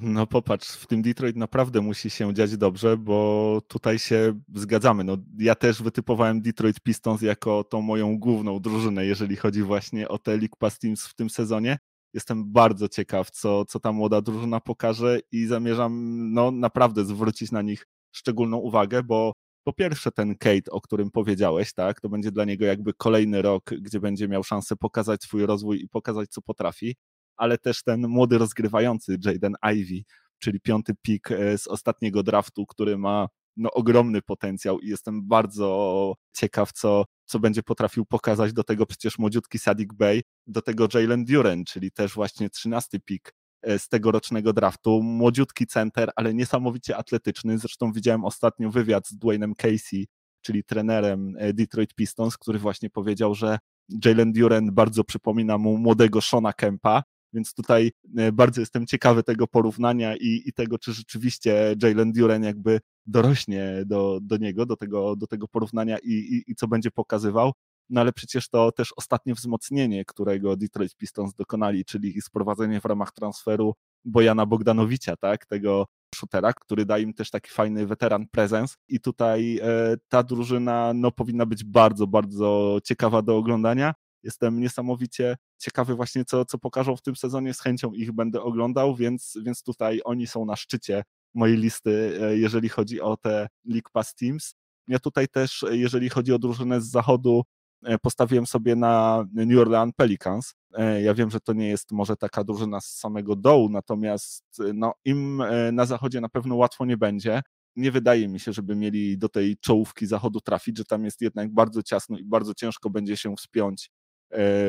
No popatrz, w tym Detroit naprawdę musi się dziać dobrze, bo tutaj się zgadzamy. No, ja też wytypowałem Detroit Pistons jako tą moją główną drużynę, jeżeli chodzi właśnie o te League Pass Teams w tym sezonie. Jestem bardzo ciekaw, co, co ta młoda drużyna pokaże i zamierzam no, naprawdę zwrócić na nich szczególną uwagę, bo po pierwsze ten Kate, o którym powiedziałeś, tak, to będzie dla niego jakby kolejny rok, gdzie będzie miał szansę pokazać swój rozwój i pokazać, co potrafi, ale też ten młody rozgrywający Jaden Ivy, czyli piąty pik e, z ostatniego draftu, który ma no, ogromny potencjał i jestem bardzo ciekaw, co, co będzie potrafił pokazać do tego przecież młodziutki Sadik Bay, do tego Jalen Duren, czyli też właśnie trzynasty pik E, z tegorocznego draftu. Młodziutki center, ale niesamowicie atletyczny. Zresztą widziałem ostatnio wywiad z Dwaynem Casey, czyli trenerem e, Detroit Pistons, który właśnie powiedział, że Jalen Duren bardzo przypomina mu młodego Shona Kempa, więc tutaj e, bardzo jestem ciekawy tego porównania i, i tego, czy rzeczywiście Jalen Duren jakby dorośnie do, do niego, do tego, do tego porównania i, i, i co będzie pokazywał no ale przecież to też ostatnie wzmocnienie, którego Detroit Pistons dokonali, czyli sprowadzenie w ramach transferu Bojana Bogdanowicza, tak, tego shootera, który da im też taki fajny weteran prezens i tutaj e, ta drużyna no, powinna być bardzo, bardzo ciekawa do oglądania. Jestem niesamowicie ciekawy właśnie, co, co pokażą w tym sezonie, z chęcią ich będę oglądał, więc, więc tutaj oni są na szczycie mojej listy, e, jeżeli chodzi o te League Pass Teams. Ja tutaj też, jeżeli chodzi o drużynę z zachodu, E, postawiłem sobie na New Orleans Pelicans. E, ja wiem, że to nie jest może taka drużyna z samego dołu, natomiast e, no, im na zachodzie na pewno łatwo nie będzie. Nie wydaje mi się, żeby mieli do tej czołówki zachodu trafić, że tam jest jednak bardzo ciasno i bardzo ciężko będzie się wspiąć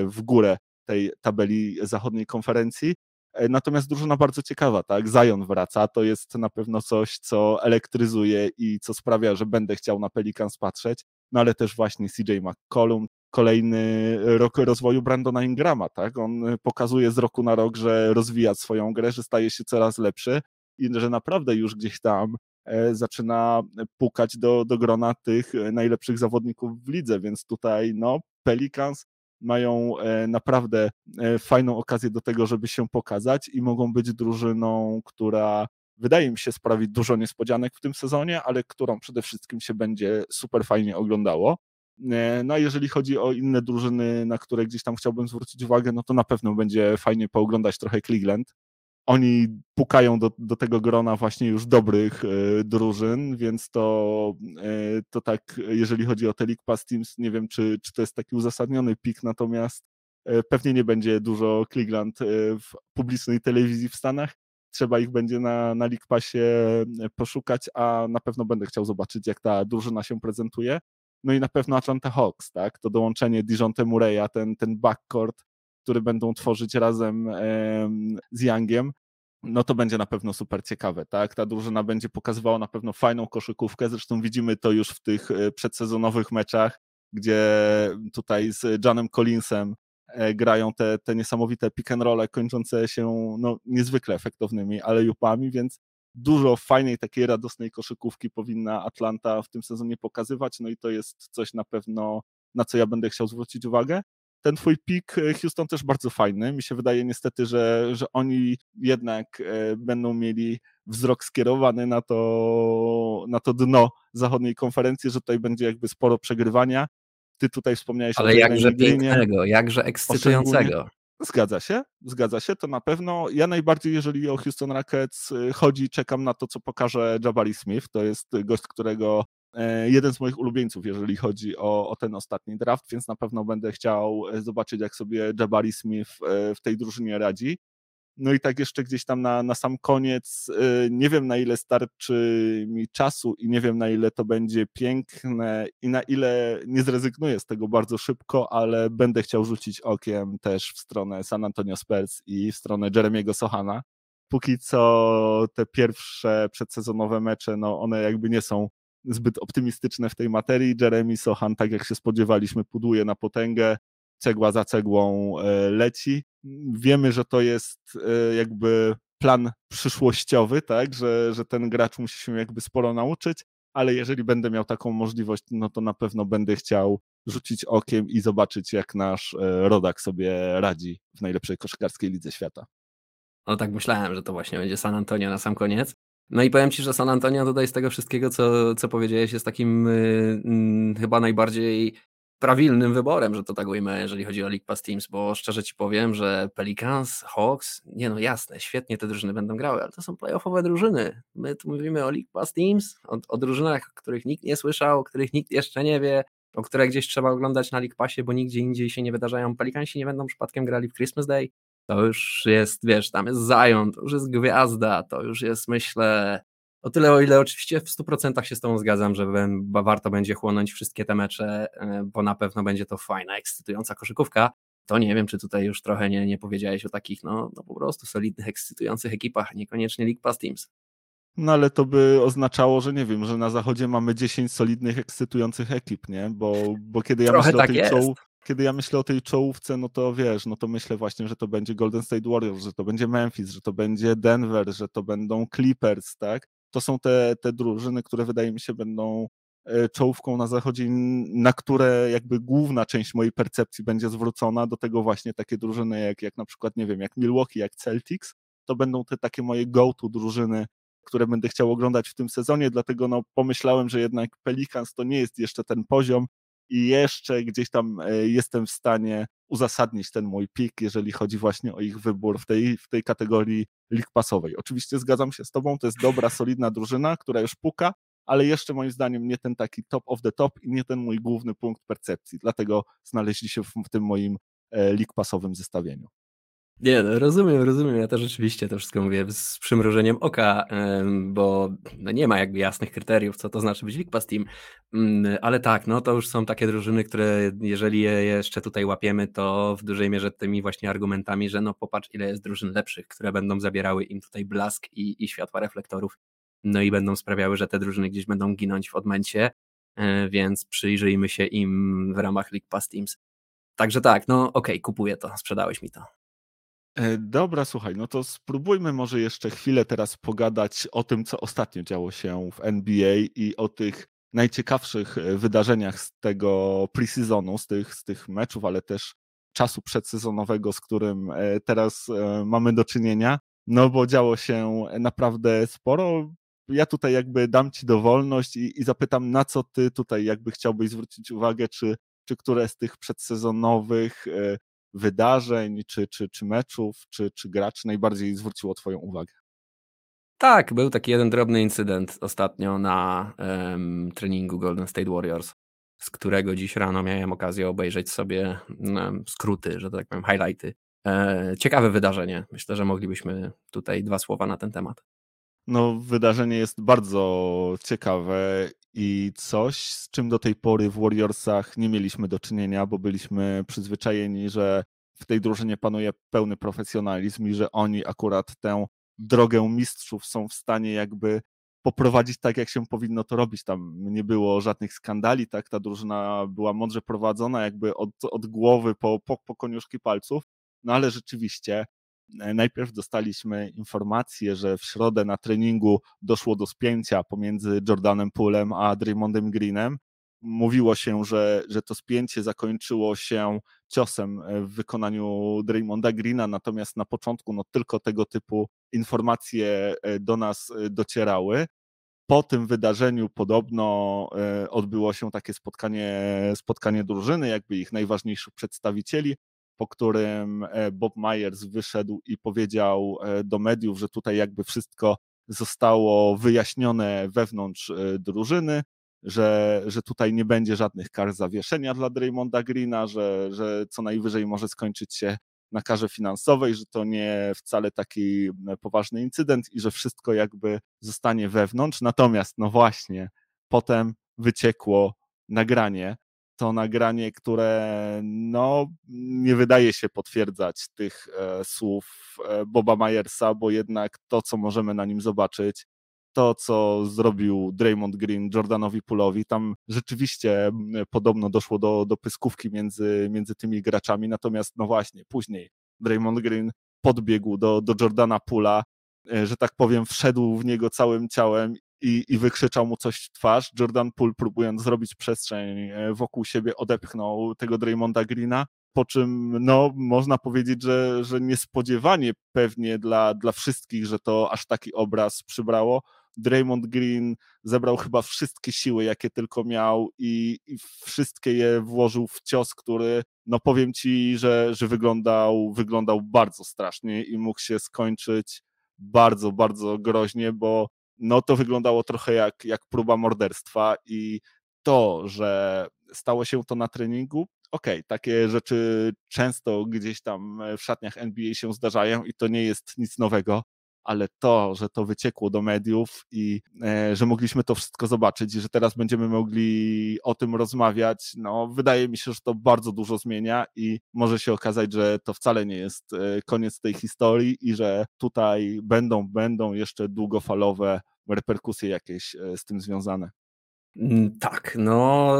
w górę tej tabeli zachodniej konferencji. Natomiast drużyna bardzo ciekawa, tak? Zion wraca, to jest na pewno coś, co elektryzuje i co sprawia, że będę chciał na Pelicans patrzeć no ale też właśnie CJ McCollum, kolejny rok rozwoju Brandona Ingrama, tak? On pokazuje z roku na rok, że rozwija swoją grę, że staje się coraz lepszy i że naprawdę już gdzieś tam e, zaczyna pukać do, do grona tych najlepszych zawodników w lidze, więc tutaj no Pelicans mają e, naprawdę e, fajną okazję do tego, żeby się pokazać i mogą być drużyną, która wydaje mi się sprawić dużo niespodzianek w tym sezonie, ale którą przede wszystkim się będzie super fajnie oglądało. E, no a jeżeli chodzi o inne drużyny, na które gdzieś tam chciałbym zwrócić uwagę, no to na pewno będzie fajnie pooglądać trochę Cleveland. Oni pukają do, do tego grona właśnie już dobrych y, drużyn, więc to, y, to tak, jeżeli chodzi o te League Pass Teams, nie wiem, czy, czy to jest taki uzasadniony pik, natomiast y, pewnie nie będzie dużo Cleveland w publicznej telewizji w Stanach, trzeba ich będzie na, na League Passie e, poszukać, a na pewno będę chciał zobaczyć, jak ta drużyna się prezentuje. No i na pewno Atlanta Hawks, tak? To dołączenie Dijonte Murray'a, ten, ten backcourt, który będą tworzyć razem e, z Youngiem, no to będzie na pewno super ciekawe, tak? Ta drużyna będzie pokazywała na pewno fajną koszykówkę, zresztą widzimy to już w tych e, przedsezonowych meczach, gdzie tutaj z Janem Collinsem grają te, te niesamowite pick and rolle kończące się no, niezwykle efektownymi ale jupami, więc dużo fajnej, takiej radosnej koszykówki powinna Atlanta w tym sezonie pokazywać, no i to jest coś na pewno, na co ja będę chciał zwrócić uwagę. Ten twój pik e, Houston też bardzo fajny. Mi się wydaje niestety, że, że oni jednak e, będą mieli wzrok skierowany na to, na to dno zachodniej konferencji, że tutaj będzie jakby sporo przegrywania. Ty tutaj wspomniałeś Ale o jakże pięknego, jakże ekscytującego. Zgadza się, zgadza się, to na pewno. Ja najbardziej, jeżeli o Houston Rockets y, chodzi, czekam na to, co pokaże Jabari Smith. To jest gość, którego e, jeden z moich ulubieńców, jeżeli chodzi o, o ten ostatni draft, więc na pewno będę chciał e, zobaczyć, jak sobie Jabari Smith e, w tej drużynie radzi. No i tak jeszcze gdzieś tam na, na sam koniec, y, nie wiem na ile starczy mi czasu i nie wiem na ile to będzie piękne i na ile nie zrezygnuję z tego bardzo szybko, ale będę chciał rzucić okiem też w stronę San Antonio Spurs i w stronę Jeremiego Sohana. Póki co te pierwsze przedsezonowe mecze, no one jakby nie są zbyt optymistyczne w tej materii. Jeremy Sohan, tak jak się spodziewaliśmy, puduje na potęgę cegła za cegłą e, leci. Wiemy, że to jest e, jakby plan przyszłościowy, tak, że, że ten gracz musi się jakby sporo nauczyć, ale jeżeli będę miał taką możliwość, no to na pewno będę chciał rzucić okiem i zobaczyć, jak nasz e, rodak sobie radzi w najlepszej koszykarskiej lidze świata. No tak myślałem, że to właśnie będzie San Antonio na sam koniec. No i powiem Ci, że San Antonio tutaj z tego wszystkiego, co, co powiedziałeś, jest takim yy, chyba najbardziej prawilnym wyborem, że to tak ujmę, jeżeli chodzi o League Pass Teams, bo szczerze Ci powiem, że Pelicans, Hawks, nie no jasne, świetnie te drużyny będą grały, ale to są playoffowe drużyny. My tu mówimy o League Pass Teams, o, o drużynach, o których nikt nie słyszał, o których nikt jeszcze nie wie, o które gdzieś trzeba oglądać na League Passie, bo nigdzie indziej się nie wydarzają. Pelikansi nie będą przypadkiem grali w Christmas Day. To już jest, wiesz, tam jest Zion, to już jest gwiazda, to już jest, myślę, o tyle, o ile oczywiście w 100% się z tą zgadzam, że warto będzie chłonąć wszystkie te mecze, e, bo na pewno będzie to fajna, ekscytująca koszykówka, to nie wiem, czy tutaj już trochę nie, nie powiedziałeś o takich, no, no po prostu solidnych, ekscytujących ekipach, niekoniecznie League Pass Teams. No ale to by oznaczało, że nie wiem, że na zachodzie mamy 10 solidnych, ekscytujących ekip, nie? Bo, bo kiedy ja myślę tak o tej kiedy ja myślę o tej czołówce, no to wiesz, no to myślę właśnie, że to będzie Golden State Warriors, że to będzie Memphis, że to będzie Denver, że to będą Clippers, tak? To są te, te drużyny, które wydaje mi się będą e, czołówką na zachodzie, na które jakby główna część mojej percepcji będzie zwrócona do tego właśnie takie drużyny jak, jak na przykład, nie wiem, jak Milwaukee, jak Celtics, to będą te takie moje go-to drużyny, które będę chciał oglądać w tym sezonie, dlatego no pomyślałem, że jednak Pelicans to nie jest jeszcze ten poziom, i jeszcze gdzieś tam e, jestem w stanie uzasadnić ten mój pik, jeżeli chodzi właśnie o ich wybór w tej, w tej kategorii lig pasowej. Oczywiście zgadzam się z tobą, to jest dobra, solidna drużyna, która już puka, ale jeszcze moim zdaniem nie ten taki top of the top i nie ten mój główny punkt percepcji, dlatego znaleźli się w, w tym moim e, lig pasowym zestawieniu. Nie, no, rozumiem, rozumiem. Ja też rzeczywiście to wszystko mówię z przymrużeniem oka, bo no nie ma jakby jasnych kryteriów, co to znaczy być League Pass Team. Mm, ale tak, no to już są takie drużyny, które jeżeli je jeszcze tutaj łapiemy, to w dużej mierze tymi właśnie argumentami, że no popatrz ile jest drużyn lepszych, które będą zabierały im tutaj blask i, i światła reflektorów, no i będą sprawiały, że te drużyny gdzieś będą ginąć w odmęcie, e, więc przyjrzyjmy się im w ramach League Pass Teams. Także tak, no okej, okay, kupuję to, sprzedałeś mi to. E, dobra, słuchaj, no to spróbujmy może jeszcze chwilę teraz pogadać o tym, co ostatnio działo się w NBA i o tych najciekawszych e, wydarzeniach z tego preseasonu, z tych, z tych meczów, ale też czasu przedsezonowego, z którym e, teraz mamy do czynienia, no bo działo się naprawdę sporo. Ja tutaj jakby dam ci dowolność i, i zapytam, na co ty tutaj jakby chciałbyś zwrócić uwagę, czy, czy które z tych przedsezonowych wydarzeń, czy, czy, czy meczów, czy, czy graczy najbardziej zwróciło Twoją uwagę? Tak, był taki jeden drobny incydent ostatnio na um, treningu Golden State Warriors, z którego dziś rano miałem okazję obejrzeć sobie um, skróty, że tak powiem, highlighty. E, ciekawe wydarzenie. Myślę, że moglibyśmy tutaj dwa słowa na ten temat. No, wydarzenie jest bardzo ciekawe i coś, z czym do tej pory w Warriorsach nie mieliśmy do czynienia, bo byliśmy przyzwyczajeni, że w tej drużynie panuje pełny profesjonalizm i że oni akurat tę drogę mistrzów są w stanie jakby poprowadzić tak, jak się powinno to robić. Tam nie było żadnych skandali, tak? Ta drużyna była mądrze prowadzona, jakby od, od głowy po, po, po koniuszki palców. No ale rzeczywiście Najpierw dostaliśmy informację, że w środę na treningu doszło do spięcia pomiędzy Jordanem Poolem a Draymondem Greenem. Mówiło się, że, że to spięcie zakończyło się ciosem w wykonaniu Draymonda Greena, natomiast na początku no, tylko tego typu informacje do nas docierały po tym wydarzeniu podobno e, odbyło się takie spotkanie, spotkanie drużyny, jakby ich najważniejszych przedstawicieli, po którym e, Bob Myers wyszedł i powiedział e, do mediów, że tutaj jakby wszystko zostało wyjaśnione wewnątrz drużyny, że, że tutaj nie będzie żadnych kar zawieszenia dla Draymonda Greena, że, że co najwyżej może skończyć się na karze finansowej, że to nie wcale taki e, poważny incydent i że wszystko jakby zostanie wewnątrz. Natomiast, no właśnie, potem wyciekło nagranie. To nagranie, które no, nie wydaje się potwierdzać tych e, słów e, Boba Myersa, bo jednak to, co możemy na nim zobaczyć, to, co zrobił Draymond Green Jordanowi Pulowi. Tam rzeczywiście podobno doszło do, do pyskówki między, między tymi graczami, natomiast no właśnie, później Draymond Green podbiegł do, do Jordana Pula, e, że tak powiem, wszedł w niego całym ciałem i, i wykrzyczał mu coś w twarz. Jordan Poole, próbując zrobić przestrzeń e, wokół siebie, odepchnął tego Draymonda Greena, po czym no, można powiedzieć, że, że niespodziewanie pewnie dla, dla wszystkich, że to aż taki obraz przybrało, Draymond Green zebrał chyba wszystkie siły, jakie tylko miał i, i, wszystkie je włożył w cios, który, no powiem ci, że, że wyglądał, wyglądał bardzo strasznie i mógł się skończyć bardzo, bardzo groźnie, bo no to wyglądało trochę jak, jak próba morderstwa i to, że stało się to na treningu, okej, okay, takie rzeczy często gdzieś tam w szatniach NBA się zdarzają i to nie jest nic nowego, ale to, że to wyciekło do mediów i e, że mogliśmy to wszystko zobaczyć i że teraz będziemy mogli o tym rozmawiać, no wydaje mi się, że to bardzo dużo zmienia i może się okazać, że to wcale nie jest e, koniec tej historii i że tutaj będą, będą jeszcze długofalowe reperkusje jakieś e, z tym związane. Mm, tak, no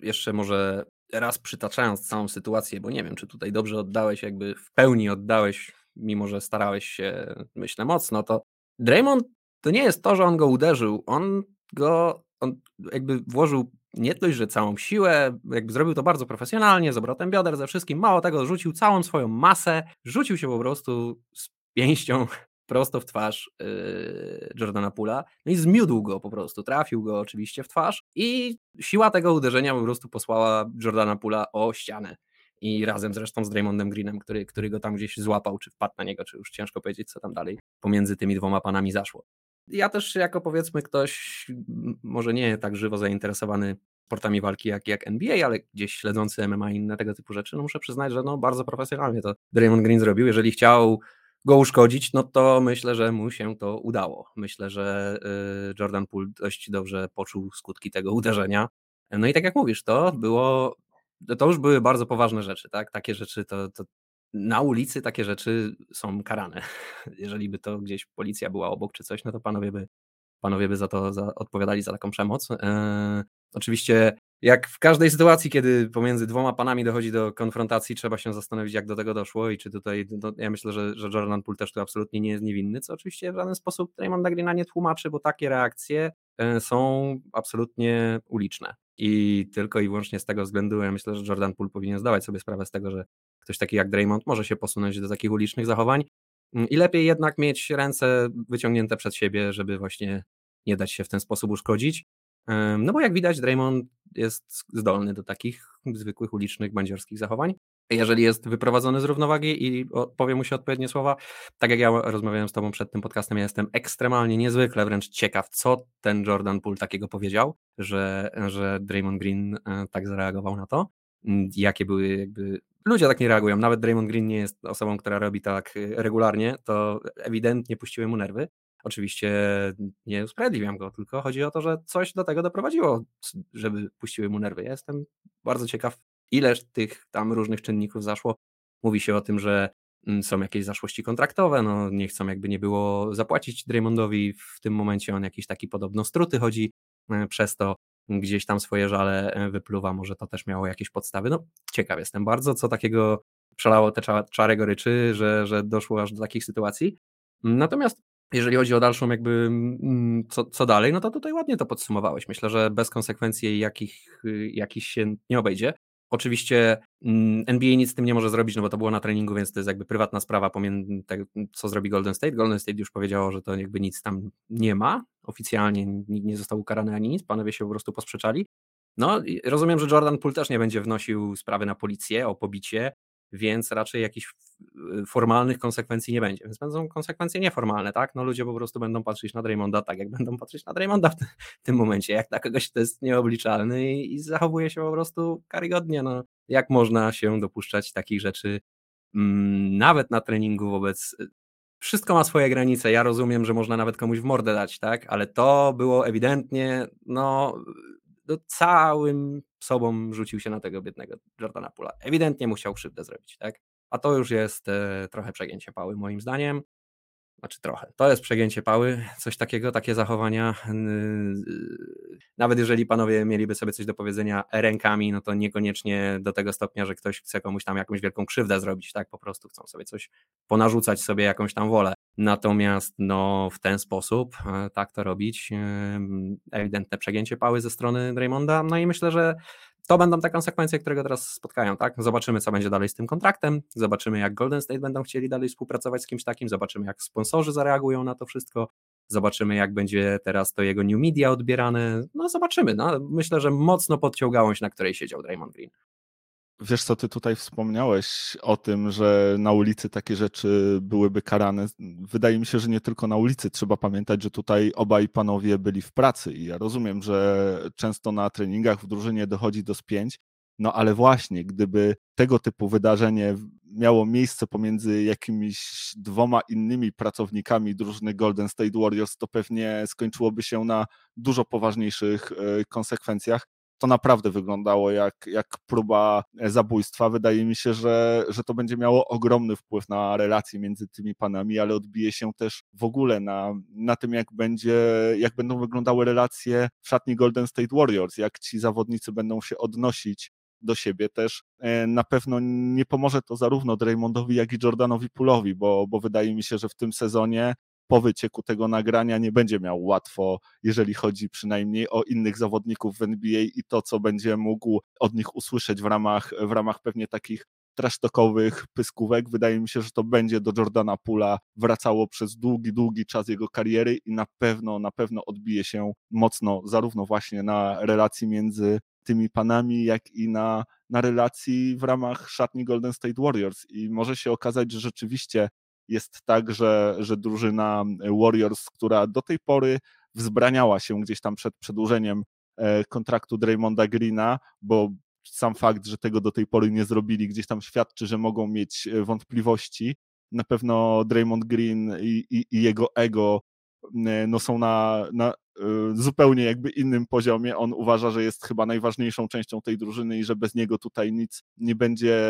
jeszcze może raz przytaczając całą sytuację, bo nie wiem, czy tutaj dobrze oddałeś, jakby w pełni oddałeś mimo że starałeś się, myślę, mocno, to Draymond to nie jest to, że on go uderzył, on go, on jakby włożył nie dość, że całą siłę, jakby zrobił to bardzo profesjonalnie, z obrotem bioder, ze wszystkim, mało tego, rzucił całą swoją masę, rzucił się po prostu z pięścią prosto w twarz yy, Jordana Pula, no i zmiódł go po prostu, trafił go oczywiście w twarz i siła tego uderzenia po prostu posłała Jordana Pula o ścianę i razem zresztą z Draymondem Greenem, który, który go tam gdzieś złapał, czy wpadł na niego, czy już ciężko powiedzieć, co tam dalej pomiędzy tymi dwoma panami zaszło. Ja też jako powiedzmy ktoś, może nie tak żywo zainteresowany sportami walki jak, jak NBA, ale gdzieś śledzący MMA i inne tego typu rzeczy, no muszę przyznać, że no bardzo profesjonalnie to Draymond Green zrobił. Jeżeli chciał go uszkodzić, no to myślę, że mu się to udało. Myślę, że y, Jordan Poole dość dobrze poczuł skutki tego uderzenia. No i tak jak mówisz, to było to już były bardzo poważne rzeczy, tak? Takie rzeczy to, to na ulicy takie rzeczy są karane. Jeżeli by to gdzieś policja była obok czy coś, no to panowie by, panowie by za to za, odpowiadali za taką przemoc. Eee, oczywiście, jak w każdej sytuacji, kiedy pomiędzy dwoma panami dochodzi do konfrontacji, trzeba się zastanowić, jak do tego doszło i czy tutaj, no, ja myślę, że, że Jordan Poole też tu absolutnie nie jest niewinny, co oczywiście w żaden sposób Raymond Greena nie tłumaczy, bo takie reakcje e, są absolutnie uliczne. I tylko i wyłącznie z tego względu ja myślę, że Jordan Poole powinien zdawać sobie sprawę z tego, że ktoś taki jak Draymond może się posunąć do takich ulicznych zachowań mm, i lepiej jednak mieć ręce wyciągnięte przed siebie, żeby właśnie nie dać się w ten sposób uszkodzić. No bo jak widać, Draymond jest zdolny do takich zwykłych ulicznych, bandziorskich zachowań jeżeli jest wyprowadzony z równowagi i powie mu się odpowiednie słowa. Tak jak ja rozmawiałem z tobą przed tym podcastem, ja jestem ekstremalnie, niezwykle wręcz ciekaw, co ten Jordan Poole takiego powiedział, że, że Draymond Green e, tak zareagował na to. Mm, jakie były jakby... Ludzie tak nie reagują, nawet Draymond Green nie jest osobą, która robi tak e, regularnie, to ewidentnie puściły mu nerwy. Oczywiście nie usprawiedliwiam go, tylko chodzi o to, że coś do tego doprowadziło, żeby puściły mu nerwy. Ja jestem bardzo ciekaw, ileż tych tam różnych czynników zaszło. Mówi się o tym, że mm, są jakieś zaszłości kontraktowe, no nie chcą jakby nie było zapłacić Draymondowi, w tym momencie on jakiś taki podobno struty chodzi, e, przez to gdzieś tam swoje żale e, wypluwa, może to też miało jakieś podstawy. No ciekaw jestem bardzo, co takiego przelało te czary goryczy, że, że doszło aż do takich sytuacji. Natomiast jeżeli chodzi o dalszą jakby mm, co, co dalej, no to tutaj ładnie to podsumowałeś. Myślę, że bez konsekwencji jakich, jakich się nie obejdzie. Oczywiście mm, NBA nic z tym nie może zrobić, no bo to było na treningu, więc to jest jakby prywatna sprawa pomiędzy co zrobi Golden State. Golden State już powiedziało, że to jakby nic tam nie ma. Oficjalnie nikt nie został ukarany ani nic, panowie się po prostu posprzeczali. No, rozumiem, że Jordan Poole też nie będzie wnosił sprawy na policję o pobicie, więc raczej jakichś y, formalnych konsekwencji nie będzie. Więc będą konsekwencje nieformalne, tak? No ludzie po prostu będą patrzeć na Draymonda tak, jak będą patrzeć na Draymonda w, tym momencie, jak na kogoś, kto jest nieobliczalny i, i zachowuje się po prostu karygodnie. No, jak można się dopuszczać takich rzeczy mm, nawet na treningu wobec y, wszystko ma swoje granice. Ja rozumiem, że można nawet komuś w mordę dać, tak? Ale to było ewidentnie, no, do całym sobą rzucił się na tego biednego Jordana Pula. Ewidentnie musiał krzywdę zrobić, tak? A to już jest e, trochę przegięcie pały, moim zdaniem. Znaczy trochę. To jest przegięcie pały, coś takiego, takie zachowania. Nawet jeżeli panowie mieliby sobie coś do powiedzenia rękami, no to niekoniecznie do tego stopnia, że ktoś chce komuś tam jakąś wielką krzywdę zrobić, tak? Po prostu chcą sobie coś ponarzucać sobie jakąś tam wolę. Natomiast no, w ten sposób e, tak to robić, ewidentne przegięcie pały ze strony Draymonda. No i myślę, że to będą te konsekwencje, które go teraz spotkają, tak? Zobaczymy, co będzie dalej z tym kontraktem, zobaczymy, jak Golden State będą chcieli dalej współpracować z kimś takim, zobaczymy, jak sponsorzy zareagują na to wszystko, zobaczymy, jak będzie teraz to jego new media odbierane, no zobaczymy, no. Myślę, że mocno podciął gałąź, na której siedział Draymond Green. Wiesz co, ty tutaj wspomniałeś o tym, że na ulicy takie rzeczy byłyby karane. Wydaje mi się, że nie tylko na ulicy. Trzeba pamiętać, że tutaj obaj panowie byli w pracy i ja rozumiem, że często na treningach w drużynie dochodzi do spięć, no ale właśnie, gdyby tego typu wydarzenie miało miejsce pomiędzy jakimiś dwoma innymi pracownikami drużyny Golden State Warriors, to pewnie skończyłoby się na dużo poważniejszych e, konsekwencjach to naprawdę wyglądało jak, jak próba e, zabójstwa. Wydaje mi się, że, że to będzie miało ogromny wpływ na relacje między tymi panami, ale odbije się też w ogóle na, na tym, jak, będzie, jak będą wyglądały relacje w szatni Golden State Warriors, jak ci zawodnicy będą się odnosić do siebie też e, na pewno nie pomoże to zarówno Draymondowi, jak i Jordanowi Pulowi, bo, bo wydaje mi się, że w tym sezonie po wycieku tego nagrania nie będzie miał łatwo, jeżeli chodzi przynajmniej o innych zawodników w NBA i to, co będzie mógł od nich usłyszeć w ramach, w ramach pewnie takich trasztokowych pyskówek. Wydaje mi się, że to będzie do Jordana Pula wracało przez długi, długi czas jego kariery i na pewno, na pewno odbije się mocno zarówno właśnie na relacji między tymi panami, jak i na, na relacji w ramach szatni Golden State Warriors. I może się okazać, że rzeczywiście jest tak, że, że drużyna Warriors, która do tej pory wzbraniała się gdzieś tam przed przedłużeniem e, kontraktu Draymonda Greena, bo sam fakt, że tego do tej pory nie zrobili, gdzieś tam świadczy, że mogą mieć e, wątpliwości. Na pewno Draymond Green i, i, i jego ego e, no, są na, na zupełnie jakby innym poziomie. On uważa, że jest chyba najważniejszą częścią tej drużyny i że bez niego tutaj nic nie będzie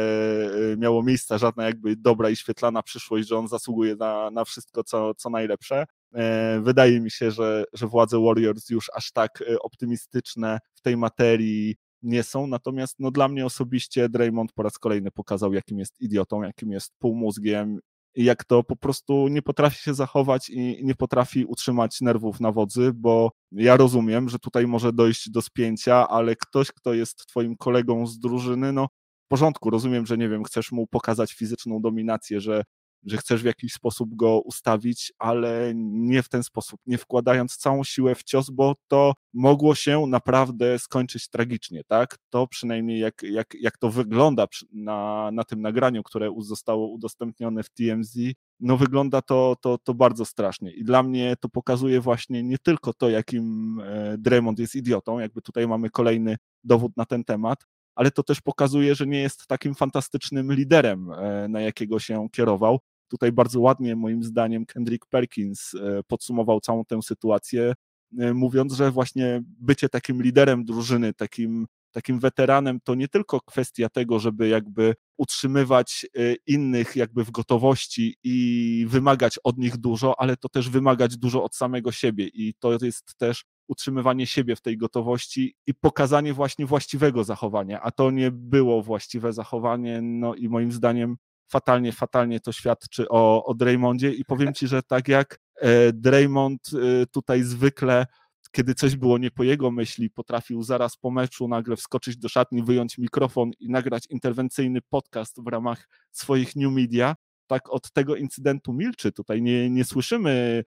miało miejsca, żadna jakby dobra i świetlana przyszłość, że on zasługuje na, na wszystko, co, co najlepsze. E, wydaje mi się, że, że władze Warriors już aż tak e, optymistyczne w tej materii nie są, natomiast no, dla mnie osobiście Draymond po raz kolejny pokazał, jakim jest idiotą, jakim jest półmózgiem jak to po prostu nie potrafi się zachować i nie potrafi utrzymać nerwów na wodzy, bo ja rozumiem, że tutaj może dojść do spięcia, ale ktoś, kto jest twoim kolegą z drużyny, no w porządku, rozumiem, że nie wiem, chcesz mu pokazać fizyczną dominację, że że chcesz w jakiś sposób go ustawić, ale nie w ten sposób, nie wkładając całą siłę w cios, bo to mogło się naprawdę skończyć tragicznie, tak? To przynajmniej jak, jak, jak to wygląda na, na tym nagraniu, które zostało udostępnione w TMZ, no wygląda to, to, to bardzo strasznie. I dla mnie to pokazuje właśnie nie tylko to, jakim e, Draymond jest idiotą, jakby tutaj mamy kolejny dowód na ten temat, ale to też pokazuje, że nie jest takim fantastycznym liderem, e, na jakiego się kierował. Tutaj bardzo ładnie, moim zdaniem, Kendrick Perkins e, podsumował całą tę sytuację, e, mówiąc, że właśnie bycie takim liderem drużyny, takim, takim weteranem, to nie tylko kwestia tego, żeby jakby utrzymywać e, innych jakby w gotowości i wymagać od nich dużo, ale to też wymagać dużo od samego siebie. I to jest też utrzymywanie siebie w tej gotowości i pokazanie właśnie właściwego zachowania, a to nie było właściwe zachowanie, no i moim zdaniem fatalnie, fatalnie to świadczy o, o Draymondzie i powiem Ci, że tak jak e, Draymond e, tutaj zwykle kiedy coś było nie po jego myśli, potrafił zaraz po meczu nagle wskoczyć do szatni, wyjąć mikrofon i nagrać interwencyjny podcast w ramach swoich new media. Tak od tego incydentu milczy. Tutaj nie, nie słyszymy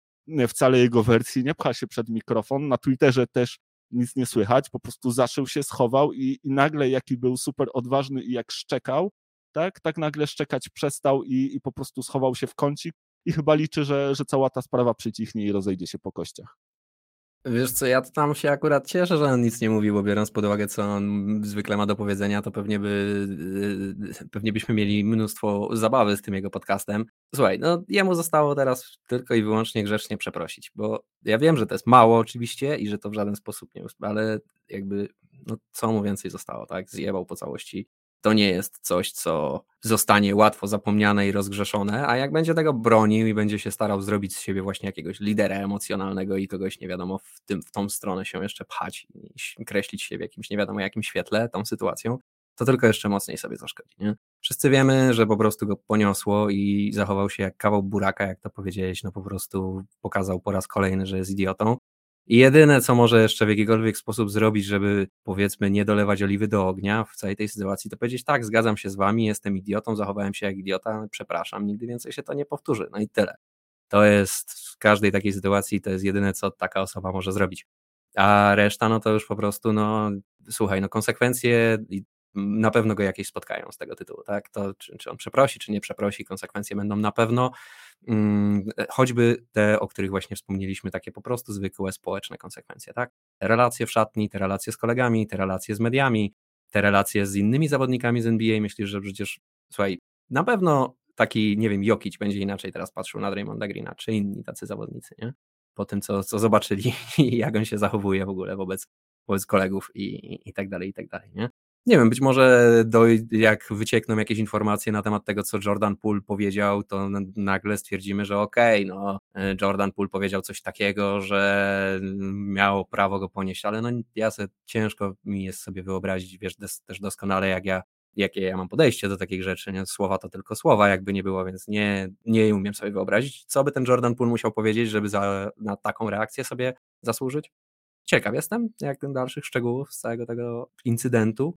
wcale jego wersji, nie pcha się przed mikrofon. Na Twitterze też nic nie słychać, po prostu zaszył się, schował i, i nagle jaki był super odważny i jak szczekał, tak, tak nagle szczekać przestał i, i po prostu schował się w kącik i chyba liczy, że, że cała ta sprawa przycichnie i rozejdzie się po kościach. Wiesz co, ja tam się akurat cieszę, że on nic nie mówił, bo biorąc pod uwagę, co on zwykle ma do powiedzenia, to pewnie by yy, pewnie byśmy mieli mnóstwo zabawy z tym jego podcastem. Słuchaj, no jemu zostało teraz tylko i wyłącznie grzecznie przeprosić, bo ja wiem, że to jest mało oczywiście i że to w żaden sposób nie, ale jakby, no co mu więcej zostało, tak? Zjebał po całości to nie jest coś, co zostanie łatwo zapomniane i rozgrzeszone, a jak będzie tego bronił i będzie się starał zrobić z siebie właśnie jakiegoś lidera emocjonalnego i kogoś nie wiadomo w, tym, w tą stronę się jeszcze pchać i kreślić się w jakimś nie wiadomo jakim świetle tą sytuacją, to tylko jeszcze mocniej sobie zaszkodzi. Nie? Wszyscy wiemy, że po prostu go poniosło i zachował się jak kawał buraka, jak to powiedziałeś, no po prostu pokazał po raz kolejny, że jest idiotą i jedyne, co może jeszcze w jakikolwiek sposób zrobić, żeby powiedzmy nie dolewać oliwy do ognia w całej tej sytuacji, to powiedzieć tak, zgadzam się z wami, jestem idiotą, zachowałem się jak idiota, przepraszam, nigdy więcej się to nie powtórzy. No i tyle. To jest w każdej takiej sytuacji, to jest jedyne, co taka osoba może zrobić. A reszta, no to już po prostu, no słuchaj, no konsekwencje na pewno go jakieś spotkają z tego tytułu, tak? To czy, czy on przeprosi, czy nie przeprosi, konsekwencje będą na pewno, hmm, choćby te, o których właśnie wspomnieliśmy, takie po prostu zwykłe społeczne konsekwencje, tak? Te relacje w szatni, te relacje z kolegami, te relacje z mediami, te relacje z innymi zawodnikami z NBA, myślisz, że przecież, słuchaj, na pewno taki, nie wiem, Jokic będzie inaczej teraz patrzył na Draymonda Greena, czy inni tacy zawodnicy, nie? Po tym, co, co zobaczyli i jak on się zachowuje w ogóle wobec, wobec kolegów i, i, i tak dalej, i tak dalej, nie? Nie wiem, być może do, jak wyciekną jakieś informacje na temat tego, co Jordan Poole powiedział, to nagle stwierdzimy, że okej, okay, no e, Jordan Poole powiedział coś takiego, że miał prawo go ponieść, ale no ja ciężko mi jest sobie wyobrazić, wiesz, des, też doskonale jak ja jakie ja mam podejście do takich rzeczy, nie? słowa to tylko słowa, jakby nie było, więc nie, nie umiem sobie wyobrazić, co by ten Jordan Poole musiał powiedzieć, żeby za, na taką reakcję sobie zasłużyć. Ciekaw jestem, jak ten dalszych szczegółów z całego tego incydentu.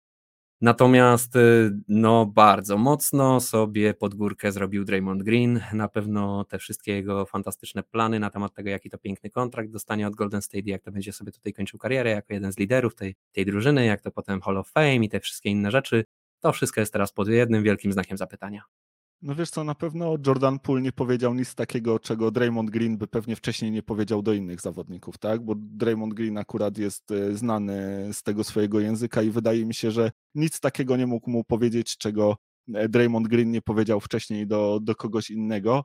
Natomiast y, no bardzo mocno sobie pod górkę zrobił Draymond Green. Na pewno te wszystkie jego fantastyczne plany na temat tego, jaki to piękny kontrakt dostanie od Golden State, jak to będzie sobie tutaj kończył karierę jako jeden z liderów tej, tej drużyny, jak to potem Hall of Fame i te wszystkie inne rzeczy. To wszystko jest teraz pod jednym wielkim znakiem zapytania. No wiesz co, na pewno Jordan Poole nie powiedział nic takiego, czego Draymond Green by pewnie wcześniej nie powiedział do innych zawodników, tak? Bo Draymond Green akurat jest e, znany z tego swojego języka i wydaje mi się, że nic takiego nie mógł mu powiedzieć, czego e, Draymond Green nie powiedział wcześniej do, do kogoś innego.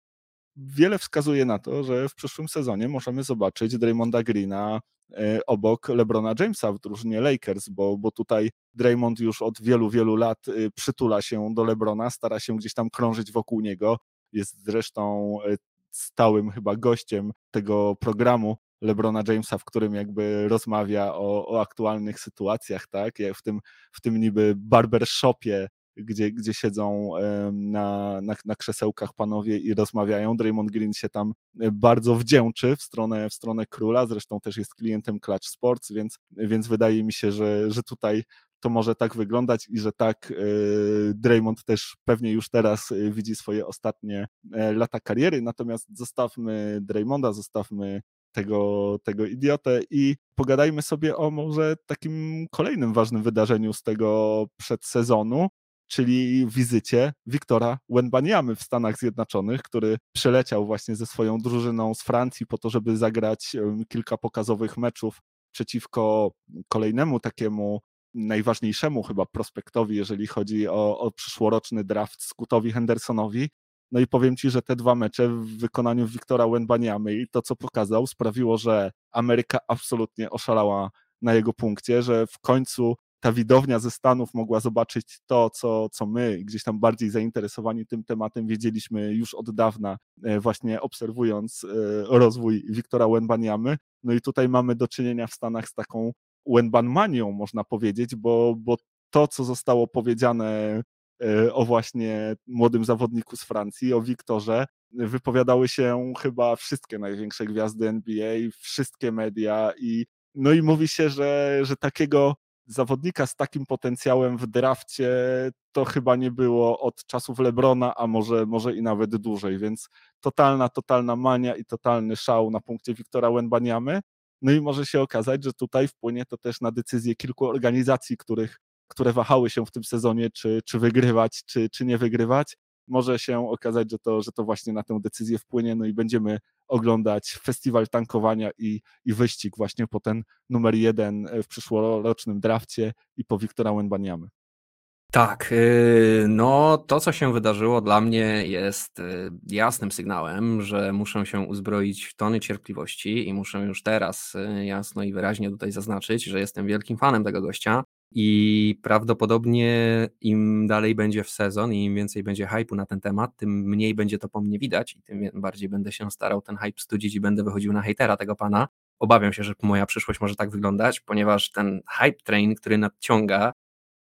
Wiele wskazuje na to, że w przyszłym sezonie możemy zobaczyć Draymonda Greena E, obok LeBrona Jamesa w drużynie Lakers, bo, bo tutaj Draymond już od wielu, wielu lat y, przytula się do LeBrona, stara się gdzieś tam krążyć wokół niego. Jest zresztą e, stałym chyba gościem tego programu LeBrona Jamesa, w którym jakby rozmawia o, o aktualnych sytuacjach, tak? W tym, w tym niby barbershopie gdzie, gdzie siedzą na, na, na krzesełkach panowie i rozmawiają. Draymond Green się tam e, bardzo wdzięczy w stronę, w stronę króla, zresztą też jest klientem Clutch Sports, więc, więc wydaje mi się, że, że tutaj to może tak wyglądać i że tak e, Draymond też pewnie już teraz e, widzi swoje ostatnie lata kariery, natomiast zostawmy Draymonda, zostawmy tego, tego idiotę i pogadajmy sobie o może takim kolejnym ważnym wydarzeniu z tego przedsezonu, czyli wizycie Wiktora Wenbaniamy w Stanach Zjednoczonych, który przyleciał właśnie ze swoją drużyną z Francji po to, żeby zagrać kilka pokazowych meczów przeciwko kolejnemu takiemu najważniejszemu chyba prospektowi, jeżeli chodzi o, o przyszłoroczny draft Scootowi Hendersonowi. No i powiem Ci, że te dwa mecze w wykonaniu Wiktora Wenbaniamy i to, co pokazał, sprawiło, że Ameryka absolutnie oszalała na jego punkcie, że w końcu ta widownia ze Stanów mogła zobaczyć to, co, co my, gdzieś tam bardziej zainteresowani tym tematem, wiedzieliśmy już od dawna, e, właśnie obserwując e, rozwój Wiktora Łębaniamy. No i tutaj mamy do czynienia w Stanach z taką Wenbanmanią, można powiedzieć, bo, bo to, co zostało powiedziane e, o właśnie młodym zawodniku z Francji, o Wiktorze, wypowiadały się chyba wszystkie największe gwiazdy NBA, wszystkie media i no i mówi się, że, że takiego zawodnika z takim potencjałem w drafcie to chyba nie było od czasów Lebrona, a może, może i nawet dłużej, więc totalna, totalna mania i totalny szał na punkcie Wiktora Łębaniamy. No i może się okazać, że tutaj wpłynie to też na decyzje kilku organizacji, których, które wahały się w tym sezonie, czy, czy wygrywać, czy, czy nie wygrywać. Może się okazać, że to, że to właśnie na tę decyzję wpłynie, no i będziemy oglądać festiwal tankowania i, i wyścig właśnie po ten numer jeden w przyszłorocznym drafcie i po Wiktora Łębaniamy. Tak, y, no to co się wydarzyło dla mnie jest y, jasnym sygnałem, że muszę się uzbroić w tony cierpliwości i muszę już teraz y, jasno i wyraźnie tutaj zaznaczyć, że jestem wielkim fanem tego gościa i prawdopodobnie im dalej będzie w sezon i im więcej będzie hypu na ten temat, tym mniej będzie to po mnie widać i tym bardziej będę się starał ten hype studzić i będę wychodził na hejtera tego pana. Obawiam się, że moja przyszłość może tak wyglądać, ponieważ ten hype train, który nadciąga,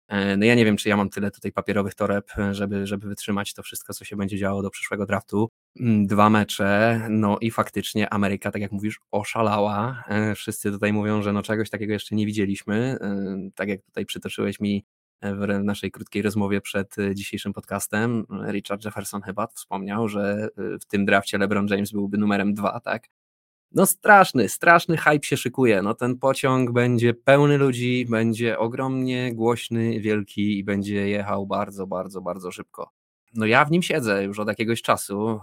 no ja nie wiem, czy ja mam tyle tutaj papierowych toreb, żeby, żeby wytrzymać to wszystko, co się będzie działo do przyszłego draftu. Mm, dwa mecze, no i faktycznie Ameryka, tak jak mówisz, oszalała. E, wszyscy tutaj mówią, że no czegoś takiego jeszcze nie widzieliśmy. E, tak jak tutaj przytoczyłeś mi w naszej krótkiej rozmowie przed dzisiejszym podcastem, Richard Jefferson chyba wspomniał, że w tym drafcie LeBron James byłby numerem dwa, tak? No straszny, straszny hype się szykuje. No ten pociąg będzie pełny ludzi, będzie ogromnie głośny, wielki i będzie jechał bardzo, bardzo, bardzo szybko. No ja w nim siedzę już od jakiegoś czasu.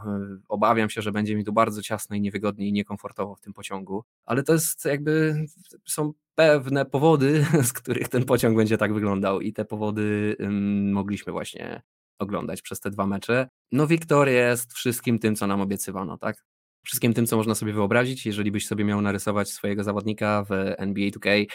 Obawiam się, że będzie mi tu bardzo ciasno i niewygodnie i niekomfortowo w tym pociągu, ale to jest jakby są pewne powody, z których ten pociąg będzie tak wyglądał i te powody um, mogliśmy właśnie oglądać przez te dwa mecze. No Wiktor jest wszystkim tym, co nam obiecywano, tak? Wszystkim tym, co można sobie wyobrazić. Jeżeli byś sobie miał narysować swojego zawodnika w NBA 2K,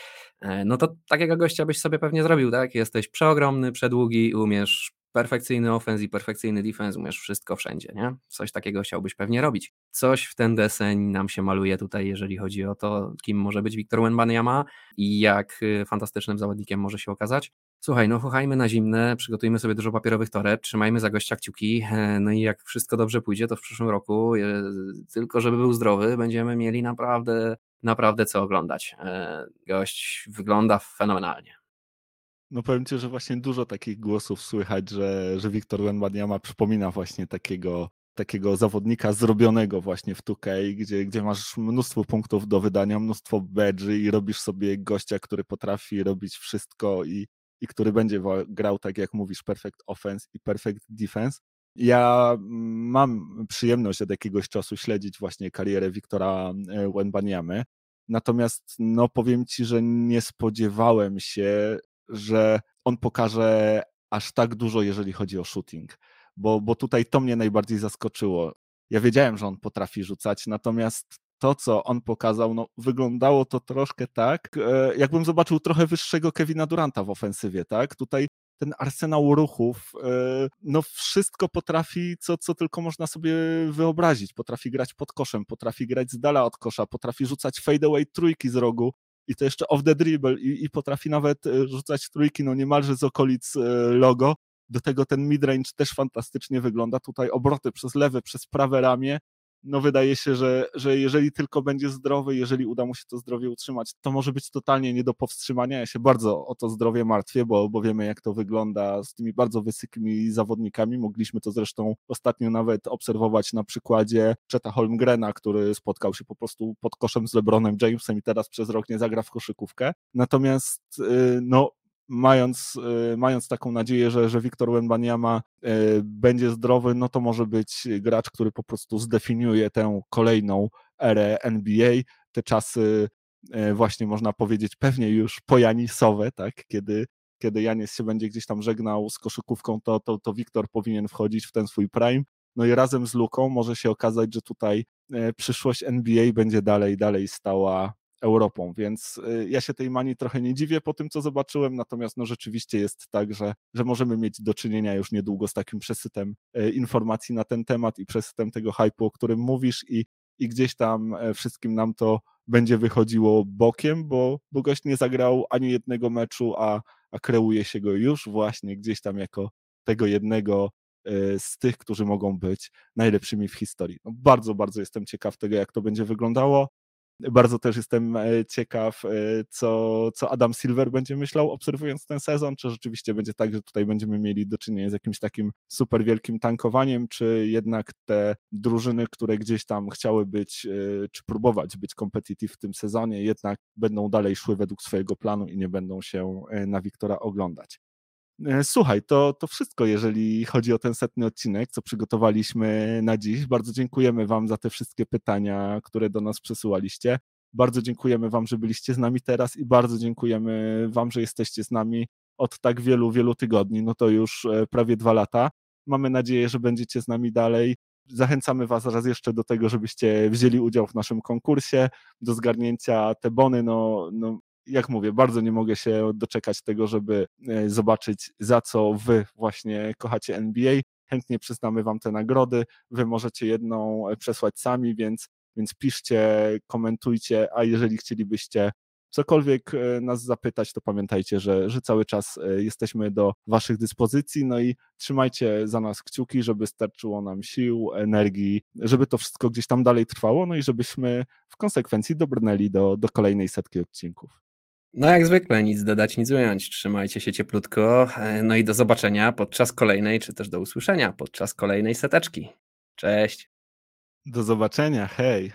e, no to takiego gościa byś sobie pewnie zrobił, tak? Jesteś przeogromny, przedługi, umiesz perfekcyjny offense i perfekcyjny defense, umiesz wszystko wszędzie, nie? Coś takiego chciałbyś pewnie robić. Coś w ten deseń nam się maluje tutaj, jeżeli chodzi o to, kim może być Wiktor Wenbanyama i jak y, fantastycznym zawodnikiem może się okazać. Słuchaj, no chuchajmy na zimne, przygotujmy sobie dużo papierowych toreb, trzymajmy za gościa kciuki, e, no i jak wszystko dobrze pójdzie, to w przyszłym roku, e, tylko żeby był zdrowy, będziemy mieli naprawdę, naprawdę co oglądać. E, gość wygląda fenomenalnie. No powiem Ci, że właśnie dużo takich głosów słychać, że, że Wiktor Wenbaniama przypomina właśnie takiego, takiego zawodnika zrobionego właśnie w 2K, gdzie, gdzie masz mnóstwo punktów do wydania, mnóstwo badży i robisz sobie gościa, który potrafi robić wszystko i, i który będzie grał, tak jak mówisz, perfect offense i perfect defense. Ja mam przyjemność od jakiegoś czasu śledzić właśnie karierę Wiktora e, Wenbaniamy. Natomiast no powiem ci, że nie spodziewałem się, że on pokaże aż tak dużo, jeżeli chodzi o shooting, bo, bo tutaj to mnie najbardziej zaskoczyło. Ja wiedziałem, że on potrafi rzucać, natomiast to, co on pokazał, no, wyglądało to troszkę tak, e, jakbym zobaczył trochę wyższego Kevina Duranta w ofensywie, tak? Tutaj ten arsenał ruchów, e, no wszystko potrafi, co, co tylko można sobie wyobrazić. Potrafi grać pod koszem, potrafi grać z dala od kosza, potrafi rzucać fadeaway trójki z rogu i to jeszcze off the dribble i, i potrafi nawet e, rzucać trójki, no niemalże z okolic logo. Do tego ten midrange też fantastycznie wygląda. Tutaj obroty przez lewe, przez prawe ramię no wydaje się, że, że jeżeli tylko będzie zdrowy, jeżeli uda mu się to zdrowie utrzymać, to może być totalnie nie do powstrzymania. Ja się bardzo o to zdrowie martwię, bo, bo wiemy, jak to wygląda z tymi bardzo wysokimi zawodnikami. Mogliśmy to zresztą ostatnio nawet obserwować na przykładzie Cheta Holmgrena, który spotkał się po prostu pod koszem z LeBronem Jamesem i teraz przez rok nie zagra w koszykówkę. Natomiast y, no, mając, y, mając taką nadzieję, że, że Wiktor Wembaniama y, będzie zdrowy, no to może być gracz, który po prostu zdefiniuje tę kolejną erę NBA, te czasy y, właśnie można powiedzieć pewnie już pojanisowe, tak, kiedy, kiedy Janis się będzie gdzieś tam żegnał z koszykówką, to, to, to Wiktor powinien wchodzić w ten swój prime, no i razem z Luką może się okazać, że tutaj przyszłość NBA będzie dalej, dalej stała Europą, więc y, ja się tej manii trochę nie dziwię po tym, co zobaczyłem, natomiast no rzeczywiście jest tak, że, że możemy mieć do czynienia już niedługo z takim przesytem y, informacji na ten temat i przesytem tego hypu, o którym mówisz i i gdzieś tam e, wszystkim nam to będzie wychodziło bokiem, bo, bo gość nie zagrał ani jednego meczu, a, a kreuje się go już właśnie gdzieś tam jako tego jednego e, z tych, którzy mogą być najlepszymi w historii. No bardzo, bardzo jestem ciekaw tego, jak to będzie wyglądało. Bardzo też jestem e, ciekaw, e, co, co Adam Silver będzie myślał, obserwując ten sezon, czy rzeczywiście będzie tak, że tutaj będziemy mieli do czynienia z jakimś takim super wielkim tankowaniem, czy jednak te drużyny, które gdzieś tam chciały być, e, czy próbować być competitive w tym sezonie, jednak będą dalej szły według swojego planu i nie będą się na Wiktora oglądać. E, słuchaj, to, to wszystko, jeżeli chodzi o ten setny odcinek, co przygotowaliśmy na dziś. Bardzo dziękujemy Wam za te wszystkie pytania, które do nas przesyłaliście. Bardzo dziękujemy Wam, że byliście z nami teraz i bardzo dziękujemy Wam, że jesteście z nami od tak wielu, wielu tygodni. No to już e, prawie dwa lata. Mamy nadzieję, że będziecie z nami dalej. Zachęcamy Was raz jeszcze do tego, żebyście wzięli udział w naszym konkursie, do zgarnięcia te bony. No, no jak mówię, bardzo nie mogę się doczekać tego, żeby e, zobaczyć, za co wy właśnie kochacie NBA. Chętnie przyznamy wam te nagrody. Wy możecie jedną e, przesłać sami, więc, więc piszcie, komentujcie, a jeżeli chcielibyście cokolwiek e, nas zapytać, to pamiętajcie, że, że cały czas jesteśmy do Waszych dyspozycji. No i trzymajcie za nas kciuki, żeby starczyło nam sił, energii, żeby to wszystko gdzieś tam dalej trwało, no i żebyśmy w konsekwencji dobrnęli do, do kolejnej setki odcinków. No jak zwykle, nic dodać, nic ująć. Trzymajcie się cieplutko. E, no i do zobaczenia podczas kolejnej, czy też do usłyszenia podczas kolejnej seteczki. Cześć. Do zobaczenia, hej.